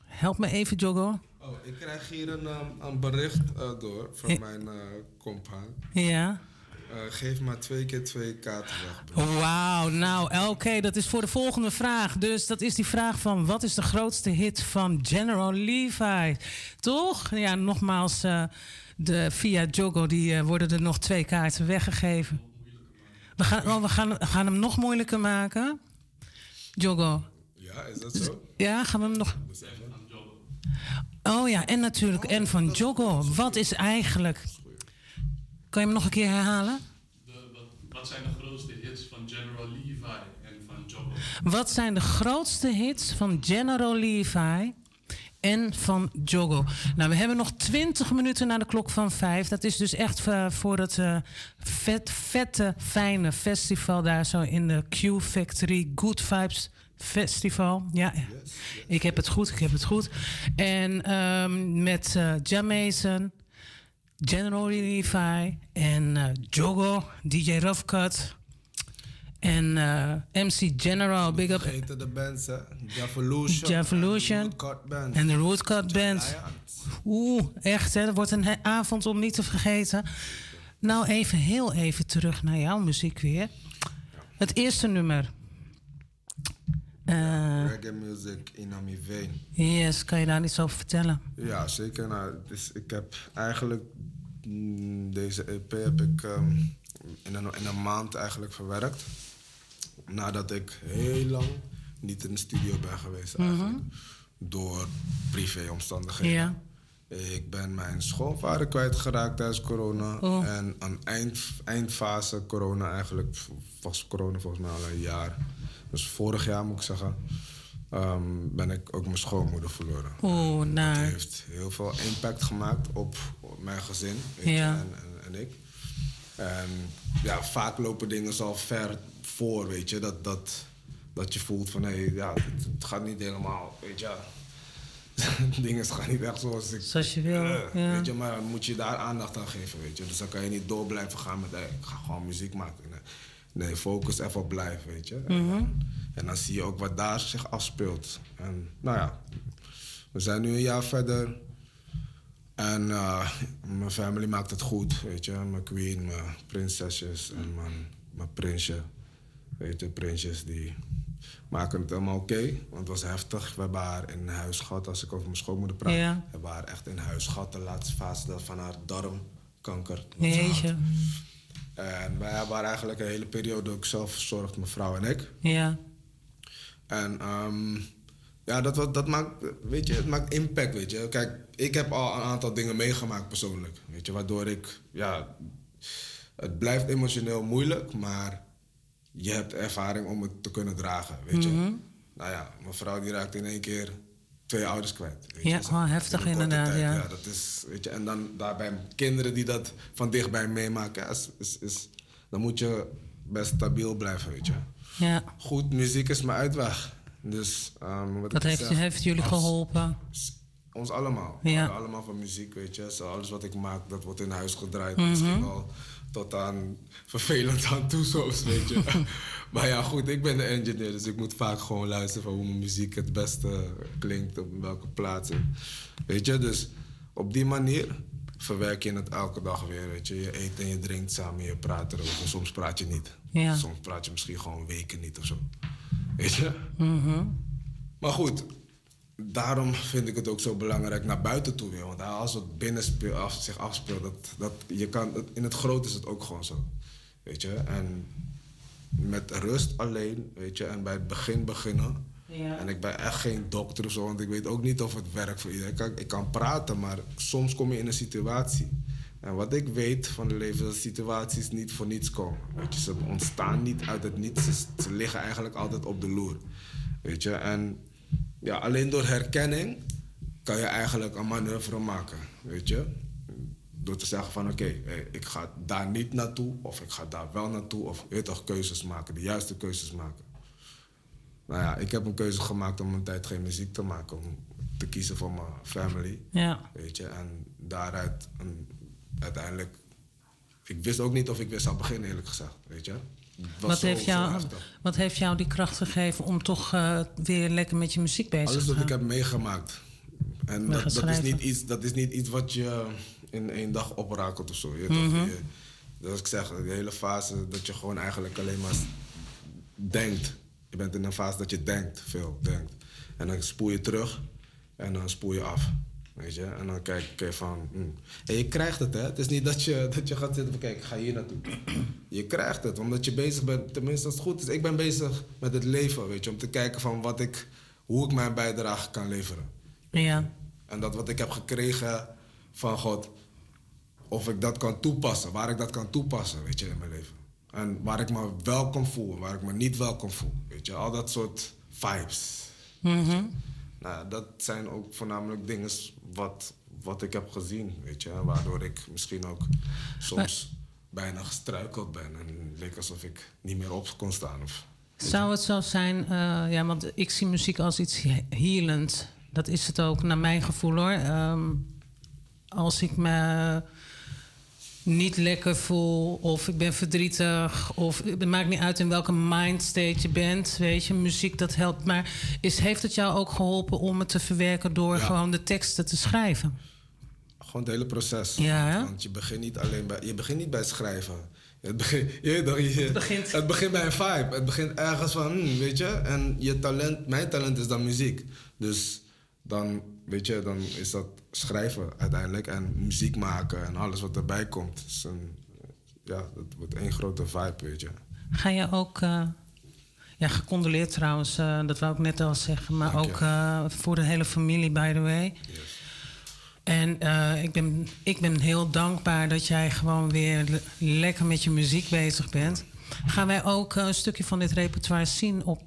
help me even, Joggo. Oh, ik krijg hier een, um, een bericht uh, door van mijn uh, compaan. Ja. Uh, geef maar twee keer twee kaarten weg. Wauw, nou oké, okay, dat is voor de volgende vraag. Dus dat is die vraag van wat is de grootste hit van General Levi? Toch? Ja, nogmaals, de, via Jogo die, worden er nog twee kaarten weggegeven. We gaan, oh, we gaan, gaan hem nog moeilijker maken. Jogo. Ja, is dat zo? Ja, gaan we hem nog... Oh ja, en natuurlijk, en van Joggo. Wat is eigenlijk. Kan je hem nog een keer herhalen? De, wat, zijn de grootste hits van General Levi en van Joggo? Wat zijn de grootste hits van General Levi en van Joggo? Nou, we hebben nog 20 minuten naar de klok van 5. Dat is dus echt uh, voor het uh, vet, vette, fijne festival daar zo in de Q Factory. Good Vibes Festival. Ja, yes, yes. ik heb het goed, ik heb het goed. En um, met uh, Jamason, General Levi en uh, Jogo, DJ Roughcut. En uh, MC General, big up. Vergeten de bands, hè? Javolution. Javolution. En de Rootcut Band. Oeh, echt, hè? Dat wordt een avond om niet te vergeten. Nou, even heel even terug naar jouw muziek weer. Het eerste nummer. Uh, reggae music in mijn vein. Yes, kan je daar iets over vertellen? Ja, zeker. Nou, dus ik heb eigenlijk mm, deze EP heb ik um, in, een, in een maand eigenlijk verwerkt. Nadat ik heel lang niet in de studio ben geweest eigenlijk. Mm -hmm. Door privéomstandigheden. Ja. Ik ben mijn schoonvader kwijtgeraakt tijdens corona. Oh. En aan eind, eindfase corona eigenlijk, was corona volgens mij al een jaar. Dus vorig jaar moet ik zeggen, um, ben ik ook mijn schoonmoeder verloren. Oeh, nou. Dat heeft heel veel impact gemaakt op, mijn gezin ja. en, en, en, ik. En ja, vaak lopen dingen zo ver voor, weet je. Dat, dat, dat je voelt van, hé, hey, ja, het, het, gaat niet helemaal, weet je. dingen gaan niet echt zoals ik... Zoals je wil, uh, ja. Weet je, maar moet je daar aandacht aan geven, weet je. Dus dan kan je niet door blijven gaan met, hey, ik ga gewoon muziek maken. Nee. Nee, focus even op blijven, weet je. Mm -hmm. en, en, dan zie je ook wat daar zich afspeelt. En nou ja, we zijn nu een jaar verder. En uh, mijn family maakt het goed, weet je. Mijn queen, mijn prinsesjes en mijn, mijn prinsje. Weet je, prinsjes die maken het helemaal oké. want het was heftig. We hebben haar in huis gehad, als ik over mijn schoonmoeder praat. Ja. We hebben haar echt in huis gehad, de laatste fase van haar darmkanker. Jeetje. En wij hebben eigenlijk een hele periode ook zelf verzorgd, mijn vrouw en ik. Ja. En ehm, ja, dat, wat- dat maakt, weet je, het maakt impact, weet je. Kijk, ik heb al een aantal dingen meegemaakt persoonlijk, weet je. Waardoor ik, ja, het blijft emotioneel moeilijk, maar je hebt ervaring om het te kunnen dragen, weet je. Mhm. Nou ja, mijn vrouw die raakt in één keer twee ouders kwijt. Weet Ja, je. oh, heftig In inderdaad, tijd, ja. ja. dat is, weet je, en dan daarbij kinderen die dat van dichtbij meemaken, is, is, is- dan moet je best stabiel blijven, weet je. Ja. Goed, muziek is mijn uitweg. Dus, ehm, wat Dat heeft, zeg, heeft jullie als- geholpen. Ons allemaal. Ja. Allemaal van muziek, weet je. Zo, alles wat ik maak, dat wordt in huis gedraaid. Mhm. Misschien wel tot aan vervelend aan toe soms, weet je. maar ja, goed, ik ben de engineer, dus ik moet vaak gewoon luisteren van hoe mijn muziek het beste klinkt, op welke plaats. Weet je, dus op die manier verwerk je het elke dag weer, weet je. Je eet en je drinkt samen, je praat erover. Soms praat je niet. Ja. Soms praat je misschien gewoon weken niet of zo. Weet je? Mhm. Maar goed, daarom vind ik het ook zo belangrijk naar buiten toe weer. Want als het binnen speel- af, zich afspeelt, dat, dat, je kan, in het groot is het ook gewoon zo. Weet je? En met rust alleen, weet je, en bij het begin beginnen. Ja. En ik ben echt geen dokter of zo, want ik weet ook niet of het werkt voor iedereen. Ik kan, ik kan praten, maar soms kom je in een situatie. En wat ik weet van het leven, is dat situaties niet voor niets komen. Weet je, ze ontstaan niet uit het niets, ze, ze liggen eigenlijk altijd op de loer. Weet je, en ja, alleen door herkenning kan je eigenlijk een manoeuvre maken, weet je. Door te zeggen van oké, eh, ik ga daar niet naartoe of ik ga daar wel naartoe. Of je weet toch, keuzes maken, de juiste keuzes maken. Nou ja, ik heb een keuze gemaakt om een tijd geen muziek te maken. Om te kiezen voor mijn family. Ja. Weet je, en daaruit een, uiteindelijk... Ik wist ook niet of ik weer zou beginnen, eerlijk gezegd. Weet je. Wat heeft, jou, heftig. wat heeft jou die kracht gegeven om toch eh, weer lekker met je muziek bezig Alles te wat gaan? ik heb meegemaakt. En dat, dat, is niet iets, dat is niet iets wat je in één dag oprakelt of zo. Je, toch? je, dus ik zeg, de hele fase dat je gewoon eigenlijk alleen maar denkt. Je bent in een fase dat je denkt, veel denkt. En dan spoel je terug en dan spoel je af. Weet je? En dan kijk je van... hmm. En je krijgt het, hè. Het is niet dat je, dat je gaat zitten van... Kijk, ik ga hier naartoe. Je krijgt het, omdat je bezig bent... Tenminste, als het goed is. Ik ben bezig met het leven, weet je. Om te kijken van wat ik... Hoe ik mijn bijdrage kan leveren. Ja. En dat wat ik heb gekregen van God... Of ik dat kan toepassen. Waar ik dat kan toepassen, weet je, in mijn leven. En waar ik me welkom voel. en Waar ik me niet welkom voel. Weet je, al dat soort vibes. Mhm. Nou, dat zijn ook voornamelijk dingen wat, wat ik heb gezien, weet je. Waardoor ik misschien ook soms bijna gestruikeld ben. En leek alsof ik niet meer op kon staan. Of, Zou het zo zijn, eh, ja, want ik zie muziek als iets he- healend. Dat is het ook, naar mijn gevoel hoor. Ehm, als ik me niet lekker voel of ik ben verdrietig of het maakt niet uit in welke mindstate je bent, weet je, muziek dat helpt. Maar is, heeft het jou ook geholpen om het te verwerken door Ja. gewoon de teksten te schrijven? Gewoon het hele proces. Ja, hè? Want je begint niet alleen bij, je begint niet bij schrijven. Het begint, je, toch, je- het, begint. bij een vibe. Het begint ergens van, hmm, weet je. En je talent, mijn talent is dan muziek. Dus dan, weet je, dan is dat schrijven uiteindelijk. En muziek maken en alles wat erbij komt. Een, ja, dat wordt één grote vibe, weet je. Ga je ook. eh, ja, gecondoleerd trouwens, eh, dat wou ik net al zeggen. Maar Dank ook eh, voor de hele familie, by the way. En ik, ben, ik ben heel dankbaar dat jij gewoon weer le- lekker met je muziek bezig bent. Gaan wij ook een stukje van dit repertoire zien op,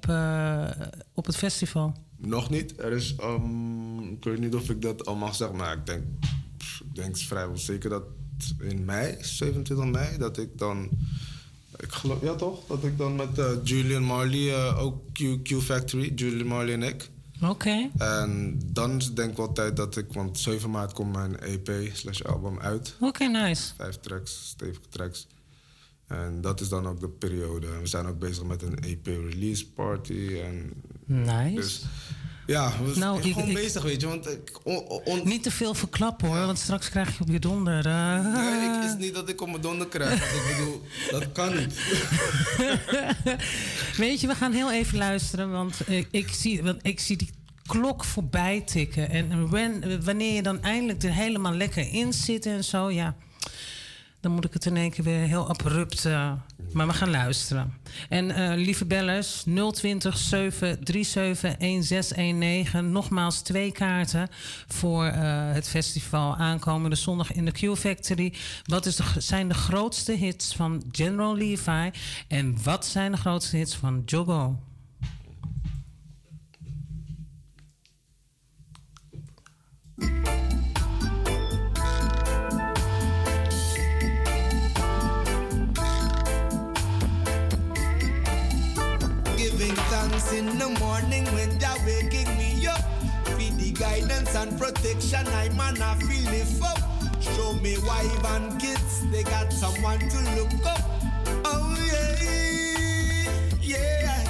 op het festival? Nog niet. Er is, ehm, ik weet niet of ik dat al mag zeggen, maar ik denk, pff, ik denk vrijwel zeker dat in mei, 27 mei, dat ik dan, ik geloof, ja toch, dat ik dan met eh, Julian Marley, eh, ook Q, Q Factory, Julian Marley en ik. Oké. En dan is denk ik wel tijd dat ik, want 7 maart komt mijn EP slash album uit. Oké, nice. Vijf tracks, stevige tracks. En dat is dan ook de periode. We zijn ook bezig met een EP release party. En Nice. Dus Ja, we Nou, zijn ik- gewoon ik- bezig, weet je. Want ik, on- on- Niet te veel verklappen hoor, want straks krijg je op je donder. eh. Nee, ik, is niet dat ik op mijn donder krijg. Want ik bedoel, dat kan niet. Weet je, we gaan heel even luisteren, want ik, zie, want ik zie die klok voorbij tikken. En wanneer je dan eindelijk er helemaal lekker in zit en zo, ja, dan moet ik het in één keer weer heel abrupt. eh, maar we gaan luisteren. En eh, lieve bellers, 020 737 1619. Nogmaals twee kaarten voor eh, het festival aankomende zondag in de Q Factory. Wat is zijn de grootste hits van General Levi? En wat zijn de grootste hits van Jogo? Thanks in the morning when Jah waking me up. With the guidance and protection, I man I feel it up. Show me wife and kids, they got someone to look up. Oh yeah, yeah.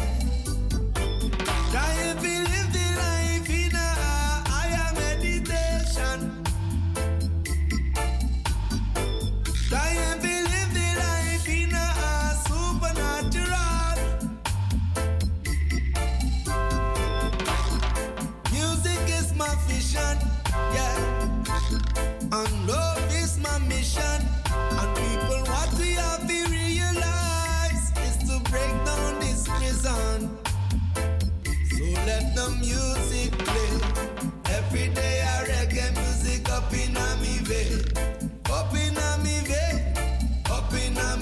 Trying to mission. And people, what we have to realize is to break down this prison. So let the music play. Every day I reggae music up in a me vein. Up in a me vein. Up in a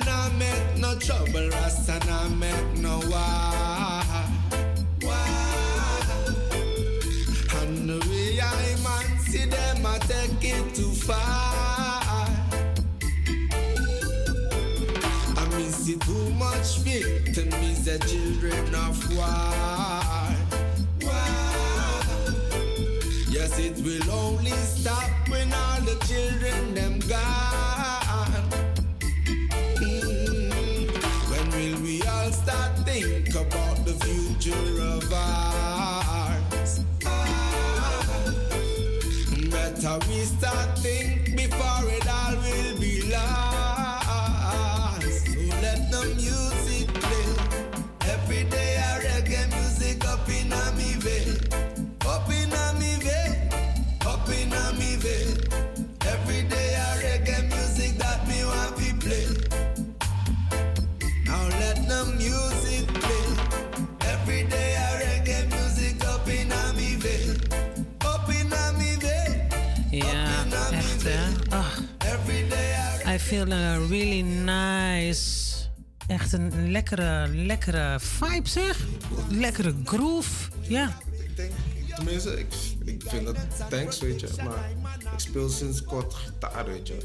Rasta nah make no trouble, Rasta nah make no war. War. And the way I man see them, I take it too far. I mean, see too much victims, the children of war. War. Yes, it will only stop the Feel uh, really nice. Echt een lekkere, lekkere vibe zeg. Lekkere groove. Ja. Tenminste, ik, ik vind dat thanks, weet je. Maar ik speel sinds kort gitaar, weet je.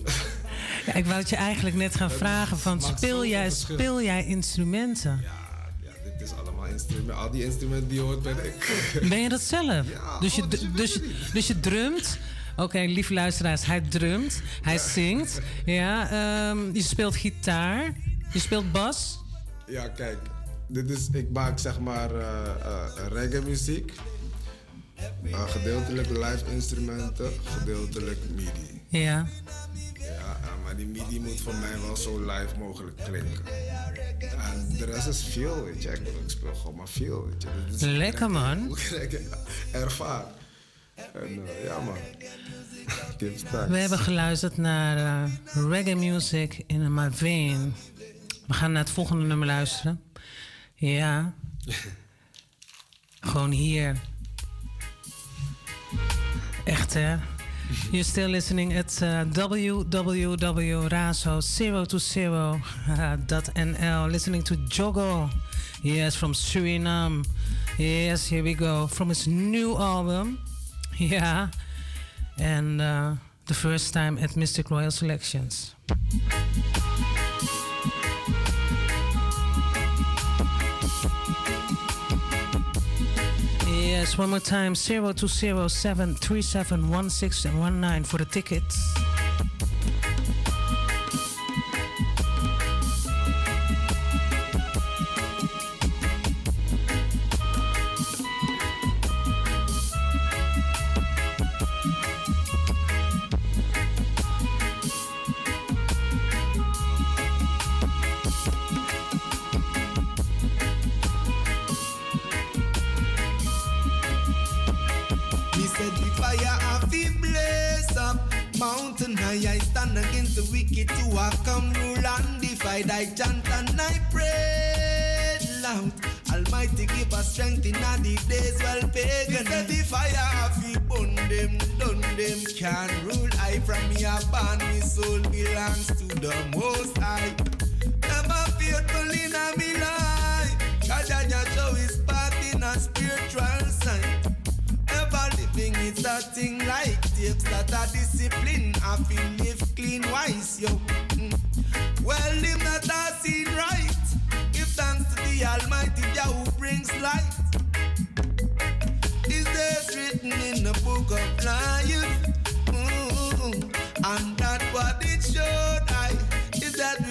ja. Ik wou het je eigenlijk net gaan vragen van speel jij, speel jij instrumenten? Dit is allemaal instrumenten. Al die instrumenten die je hoort ben ik. Ben je dat zelf? dus, je, dus, je- dus je drumt. Oké, lieve luisteraars, hij drumt. Hij zingt. Ja, ehm, je speelt gitaar. Je speelt bas. Ja, kijk. Dit is, ik maak zeg maar eh, eh, reggae muziek. Eh, gedeeltelijk live instrumenten, gedeeltelijk MIDI. Ja. Ja, maar die MIDI moet voor mij wel zo live mogelijk klinken. En de rest is veel, weet je. Ik, speel gewoon maar veel, weet je. Is Lekker, man. Hoe ik ervaar. En eh, ja, man. We hebben geluisterd naar eh, reggae music in my vein. We gaan naar het volgende nummer luisteren. Ja. Gewoon hier. Echt hè? You're still listening at uh, www.razo020.nl. Listening to Jogo. Yes, from Suriname. Yes, here we go. From his new album. Ja. and uh, the first time at Mystic Royal Selections. Yes, one more time 0207371619 for the tickets. I stand against the wicked to I come rule and divide. I chant and I pray loud. Almighty give us strength in the days well pagan. Said the fire of we burn them, done them can rule. I from me a born, me soul belongs to the Most High. Never faithful in a me life. God Jaja show his path in a spiritual it's a thing like takes that a discipline. I feel live clean wise, yo. Mm. Well, him that has seen right. Give thanks to the Almighty Jah who brings light. His days written in the book of life. Mm-hmm. And that what it showed I is that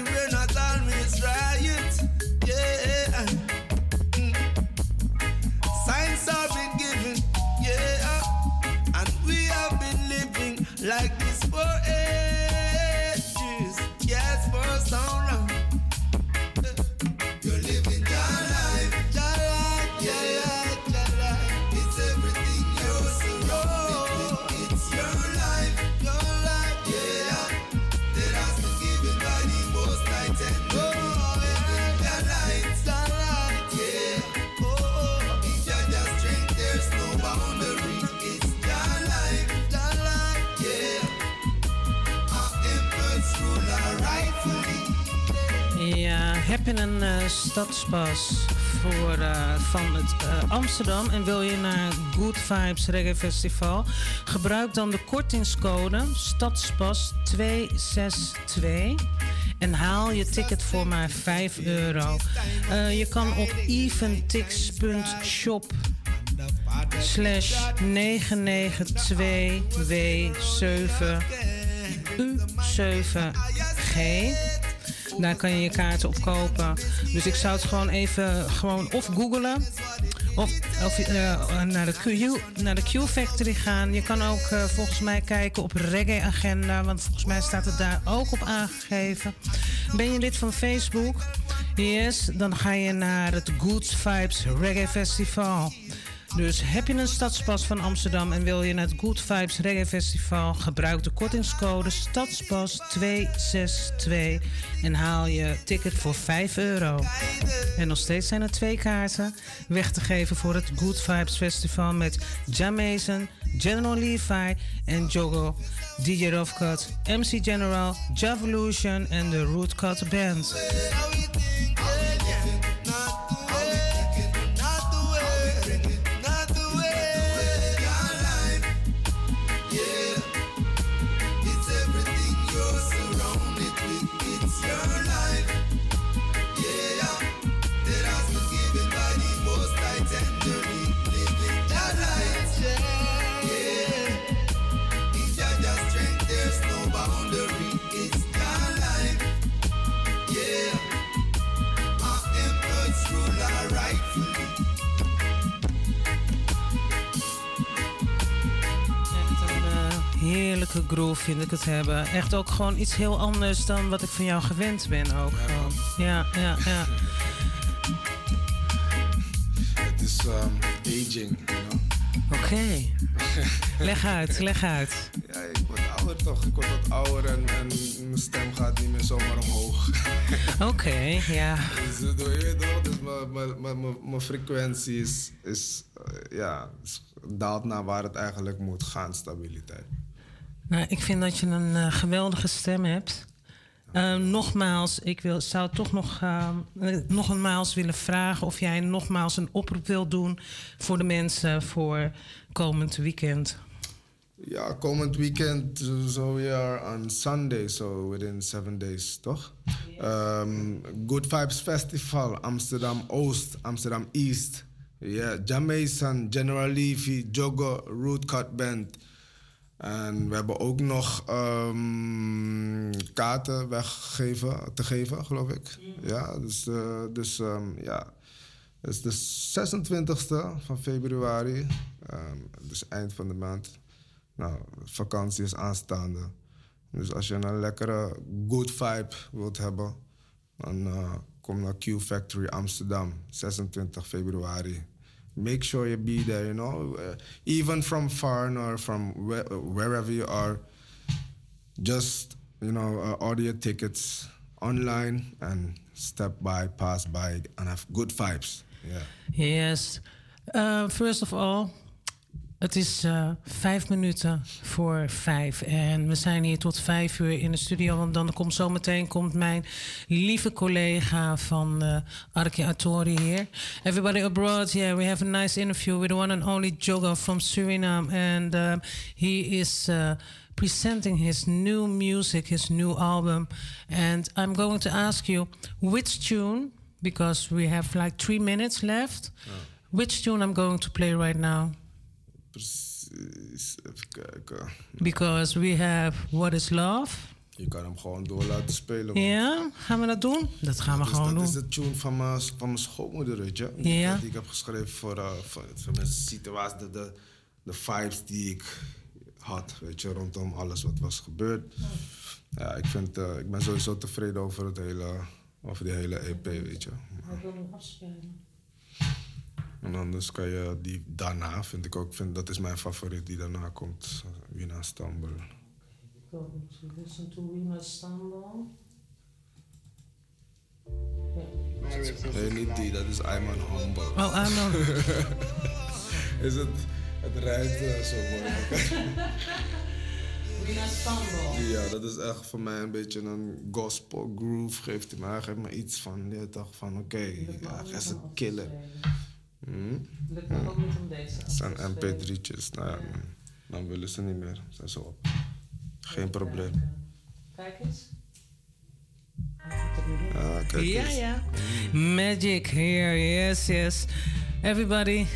heb je een uh, stadspas voor, uh, van uh, Amsterdam en wil je naar Good Vibes Reggae Festival? Gebruik dan de kortingscode Stadspas 262 en haal je ticket voor maar 5 euro. je kan op eventix.shop slash 992W7 U7G daar kan je je kaarten op kopen. Dus ik zou het gewoon even gewoon of googlen. Of, uh, naar, de Q, naar de Q Factory gaan. Je kan ook uh, volgens mij kijken op Reggae Agenda. Want volgens mij staat het daar ook op aangegeven. Ben je lid van Facebook? Yes, dan ga je naar het Good Vibes Reggae Festival. Dus heb je een stadspas van Amsterdam en wil je naar het Good Vibes Reggae Festival, gebruik de kortingscode Stadspas 262 en haal je ticket voor 5 euro. En nog steeds zijn er twee kaarten weg te geven voor het Good Vibes Festival met Jamason, General Levi en Jogo, DJ Roughcut, MC General, Javolution en de Rootcut Band. Heerlijke groove vind ik het hebben. Echt ook gewoon iets heel anders dan wat ik van jou gewend ben ook gewoon. Ja, ja, ja. Het is um, aging, you know. Oké. leg uit, leg uit. Ja, ik word ouder toch. Ik word wat ouder en, en mijn stem gaat niet meer zomaar omhoog. Oké, ja. Dus, je dus mijn frequentie is, is, uh, ja, daalt naar waar het eigenlijk moet gaan, stabiliteit. Nou, ik vind dat je een uh, geweldige stem hebt. Uh, nogmaals, ik wil, zou toch nog, uh, nog eenmaals willen vragen of jij nogmaals een oproep wilt doen voor de mensen voor komend weekend. Ja, komend weekend, so we are on Sunday, so within seven days, toch? Um, Good Vibes Festival, Amsterdam Oost, Amsterdam East. Ja, yeah, Jamaican, General Levy, Jogo, Rootcut Band. En we hebben ook nog um, kaarten weggegeven, te geven, geloof ik. Ja, dus, uh, dus um, ja. Het is de 26e van februari, um, dus eind van de maand. Nou, vakantie is aanstaande. Dus als je een lekkere good vibe wilt hebben, dan uh, kom naar Q Factory Amsterdam, 26 februari. Make sure you be there, you know. Uh, even from far or from where, wherever you are, just, you know, uh, order your tickets online and step by, pass by, and have good vibes. Yeah. Yes. Uh, first of all, Het is uh, vijf minuten voor vijf. En we zijn hier tot vijf uur in de studio. Want dan komt zometeen komt mijn lieve collega van uh, Arki Atori hier. Everybody abroad, yeah, we have a nice interview with the one and only Joga from Suriname. And uh, he is uh, presenting his new music, his new album. And I'm going to ask you which tune, because we have like three minutes left. Oh. Which tune I'm going to play right now? Precies, even kijken. Because we have What is Love. Je kan hem gewoon door laten spelen. Ja, gaan we dat doen? Dat gaan we dus gewoon dat doen. Dat is de tune van mijn, van mijn schoonmoeder, weet je. Ja. Die ik heb geschreven voor, uh, voor, voor mijn situatie, de, de, de vibes die ik had, weet je, rondom alles wat was gebeurd. Ja, ik, vind, uh, ik ben sowieso tevreden over, het hele, over die hele EP, weet je. Ik wil hem afspelen. En anders kan je die daarna, vind ik ook, vind, dat is mijn favoriet die daarna komt, Wina to listen to Wina Stumble. Nee, niet die, dat is Ayman Humble. Oh, Ayman. is het, het rijdt uh, zo mooi. Ja, dat is echt voor mij een beetje een gospel groove. Geeft hij me, hij geeft me iets van, je dacht van oké, okay, ja, ze killen. Hmm? Lukt me ook niet om deze Het zijn mp3'tjes, nou ja, dan willen ze niet meer. Zijn ze op. Geen probleem. Kijk eens. Ah, kijk ja, eens. ja. Magic here, yes, yes. Everybody,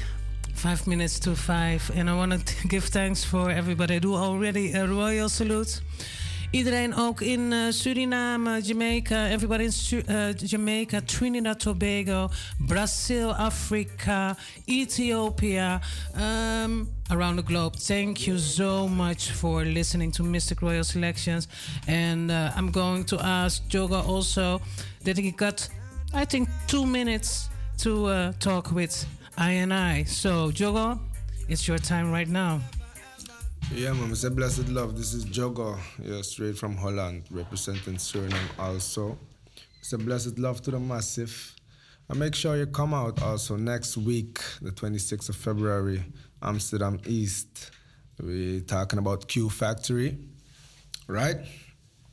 five minutes to five. And I want to give thanks for everybody. Do already a royal salute. Iedereen ook in uh, Suriname, Jamaica, everybody in Su uh, Jamaica, Trinidad, Tobago, Brazil, Africa, Ethiopia, um, around the globe. Thank you so much for listening to Mystic Royal Selections. And uh, I'm going to ask Joga also that he got, I think, two minutes to uh, talk with I and I. So, Joga, it's your time right now. Yeah, man, it's a blessed love. This is Jogo, yeah, straight from Holland, representing Suriname also. It's a blessed love to the massive. And make sure you come out also next week, the 26th of February, Amsterdam East. We're talking about Q Factory, right?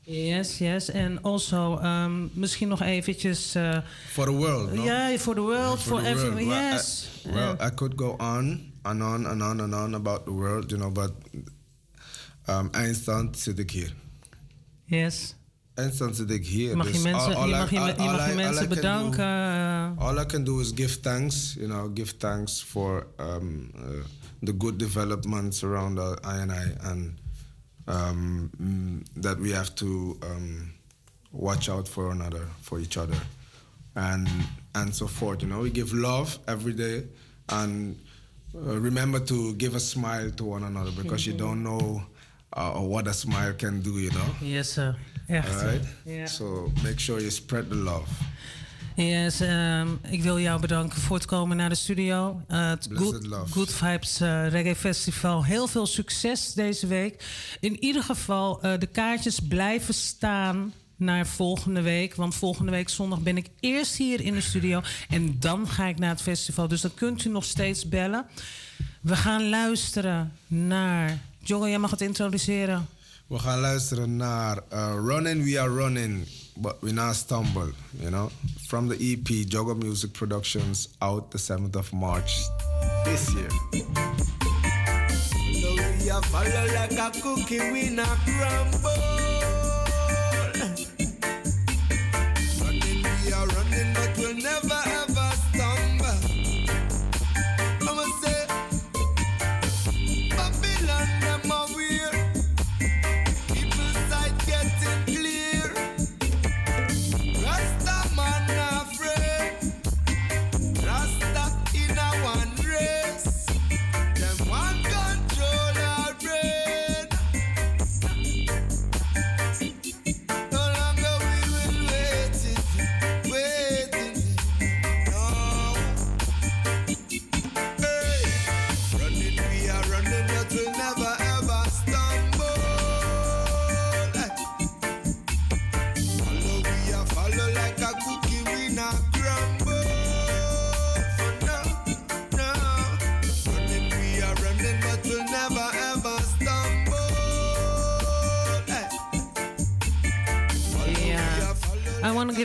Yes, yes. En also, um, misschien nog eventjes... Uh, for the world, no? Yeah, for the world, for, for everyone, yes. I, well, I could go on and on and on and on about the world, you know, but um, eindstand zit ik hier. Yes. Eindstand zit ik hier. Mag je dus mensen, all, all je I- mag, je, all- je all mag I- mensen can bedanken. do- uh, all I can do is give thanks, you know, give thanks for um, uh, the good developments around uh, I and I, and um, mm, that we have to um, watch out for another, for each other, and and so forth. You know, we give love every day, and uh, remember to give a smile to one another because you don't know uh, what a smile can do. You know. Yes, sir. Echt. All right. Ja. So make sure you spread the love. Yes, ehm, ik wil jou bedanken voor het komen naar de studio. Eh, het Good, Vibes eh, Reggae Festival. Heel veel succes deze week. In ieder geval, eh, de kaartjes blijven staan naar volgende week. Want volgende week zondag ben ik eerst hier in de studio. En dan ga ik naar het festival. Dus dan kunt u nog steeds bellen. We gaan luisteren naar... Jongen, jij mag het introduceren. We gaan luisteren naar uh, Running We Are Running, but We Not Stumble, you know. From the EP Jogo Music Productions out the 7th of March this year. So we a follow like a cookie, we not crumble. Running, we are running,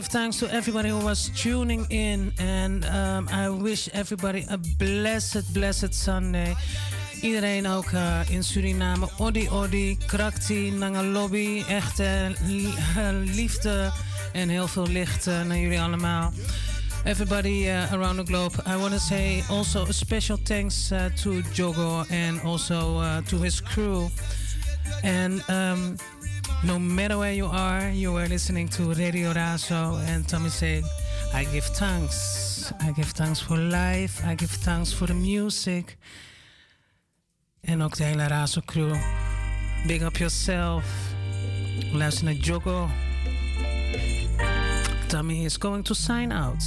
thanks to everybody who was tuning in, and um, I wish everybody a blessed, blessed Sunday. Iedereen ook uh, in Suriname. Odi Odi, Krakti, Nanga Lobby. Echt li- uh, liefde en heel veel licht uh, naar jullie allemaal. Everybody uh, around the globe. I want to say also a special thanks to Jogo and also to his crew. And um, no matter where you are, you are listening to Radio Razo and Tommy said, I give thanks. I give thanks for life. I give thanks for the music. En ook de hele Razo crew. Big up yourself. Luister naar Jogo. Tommy is going to sign out.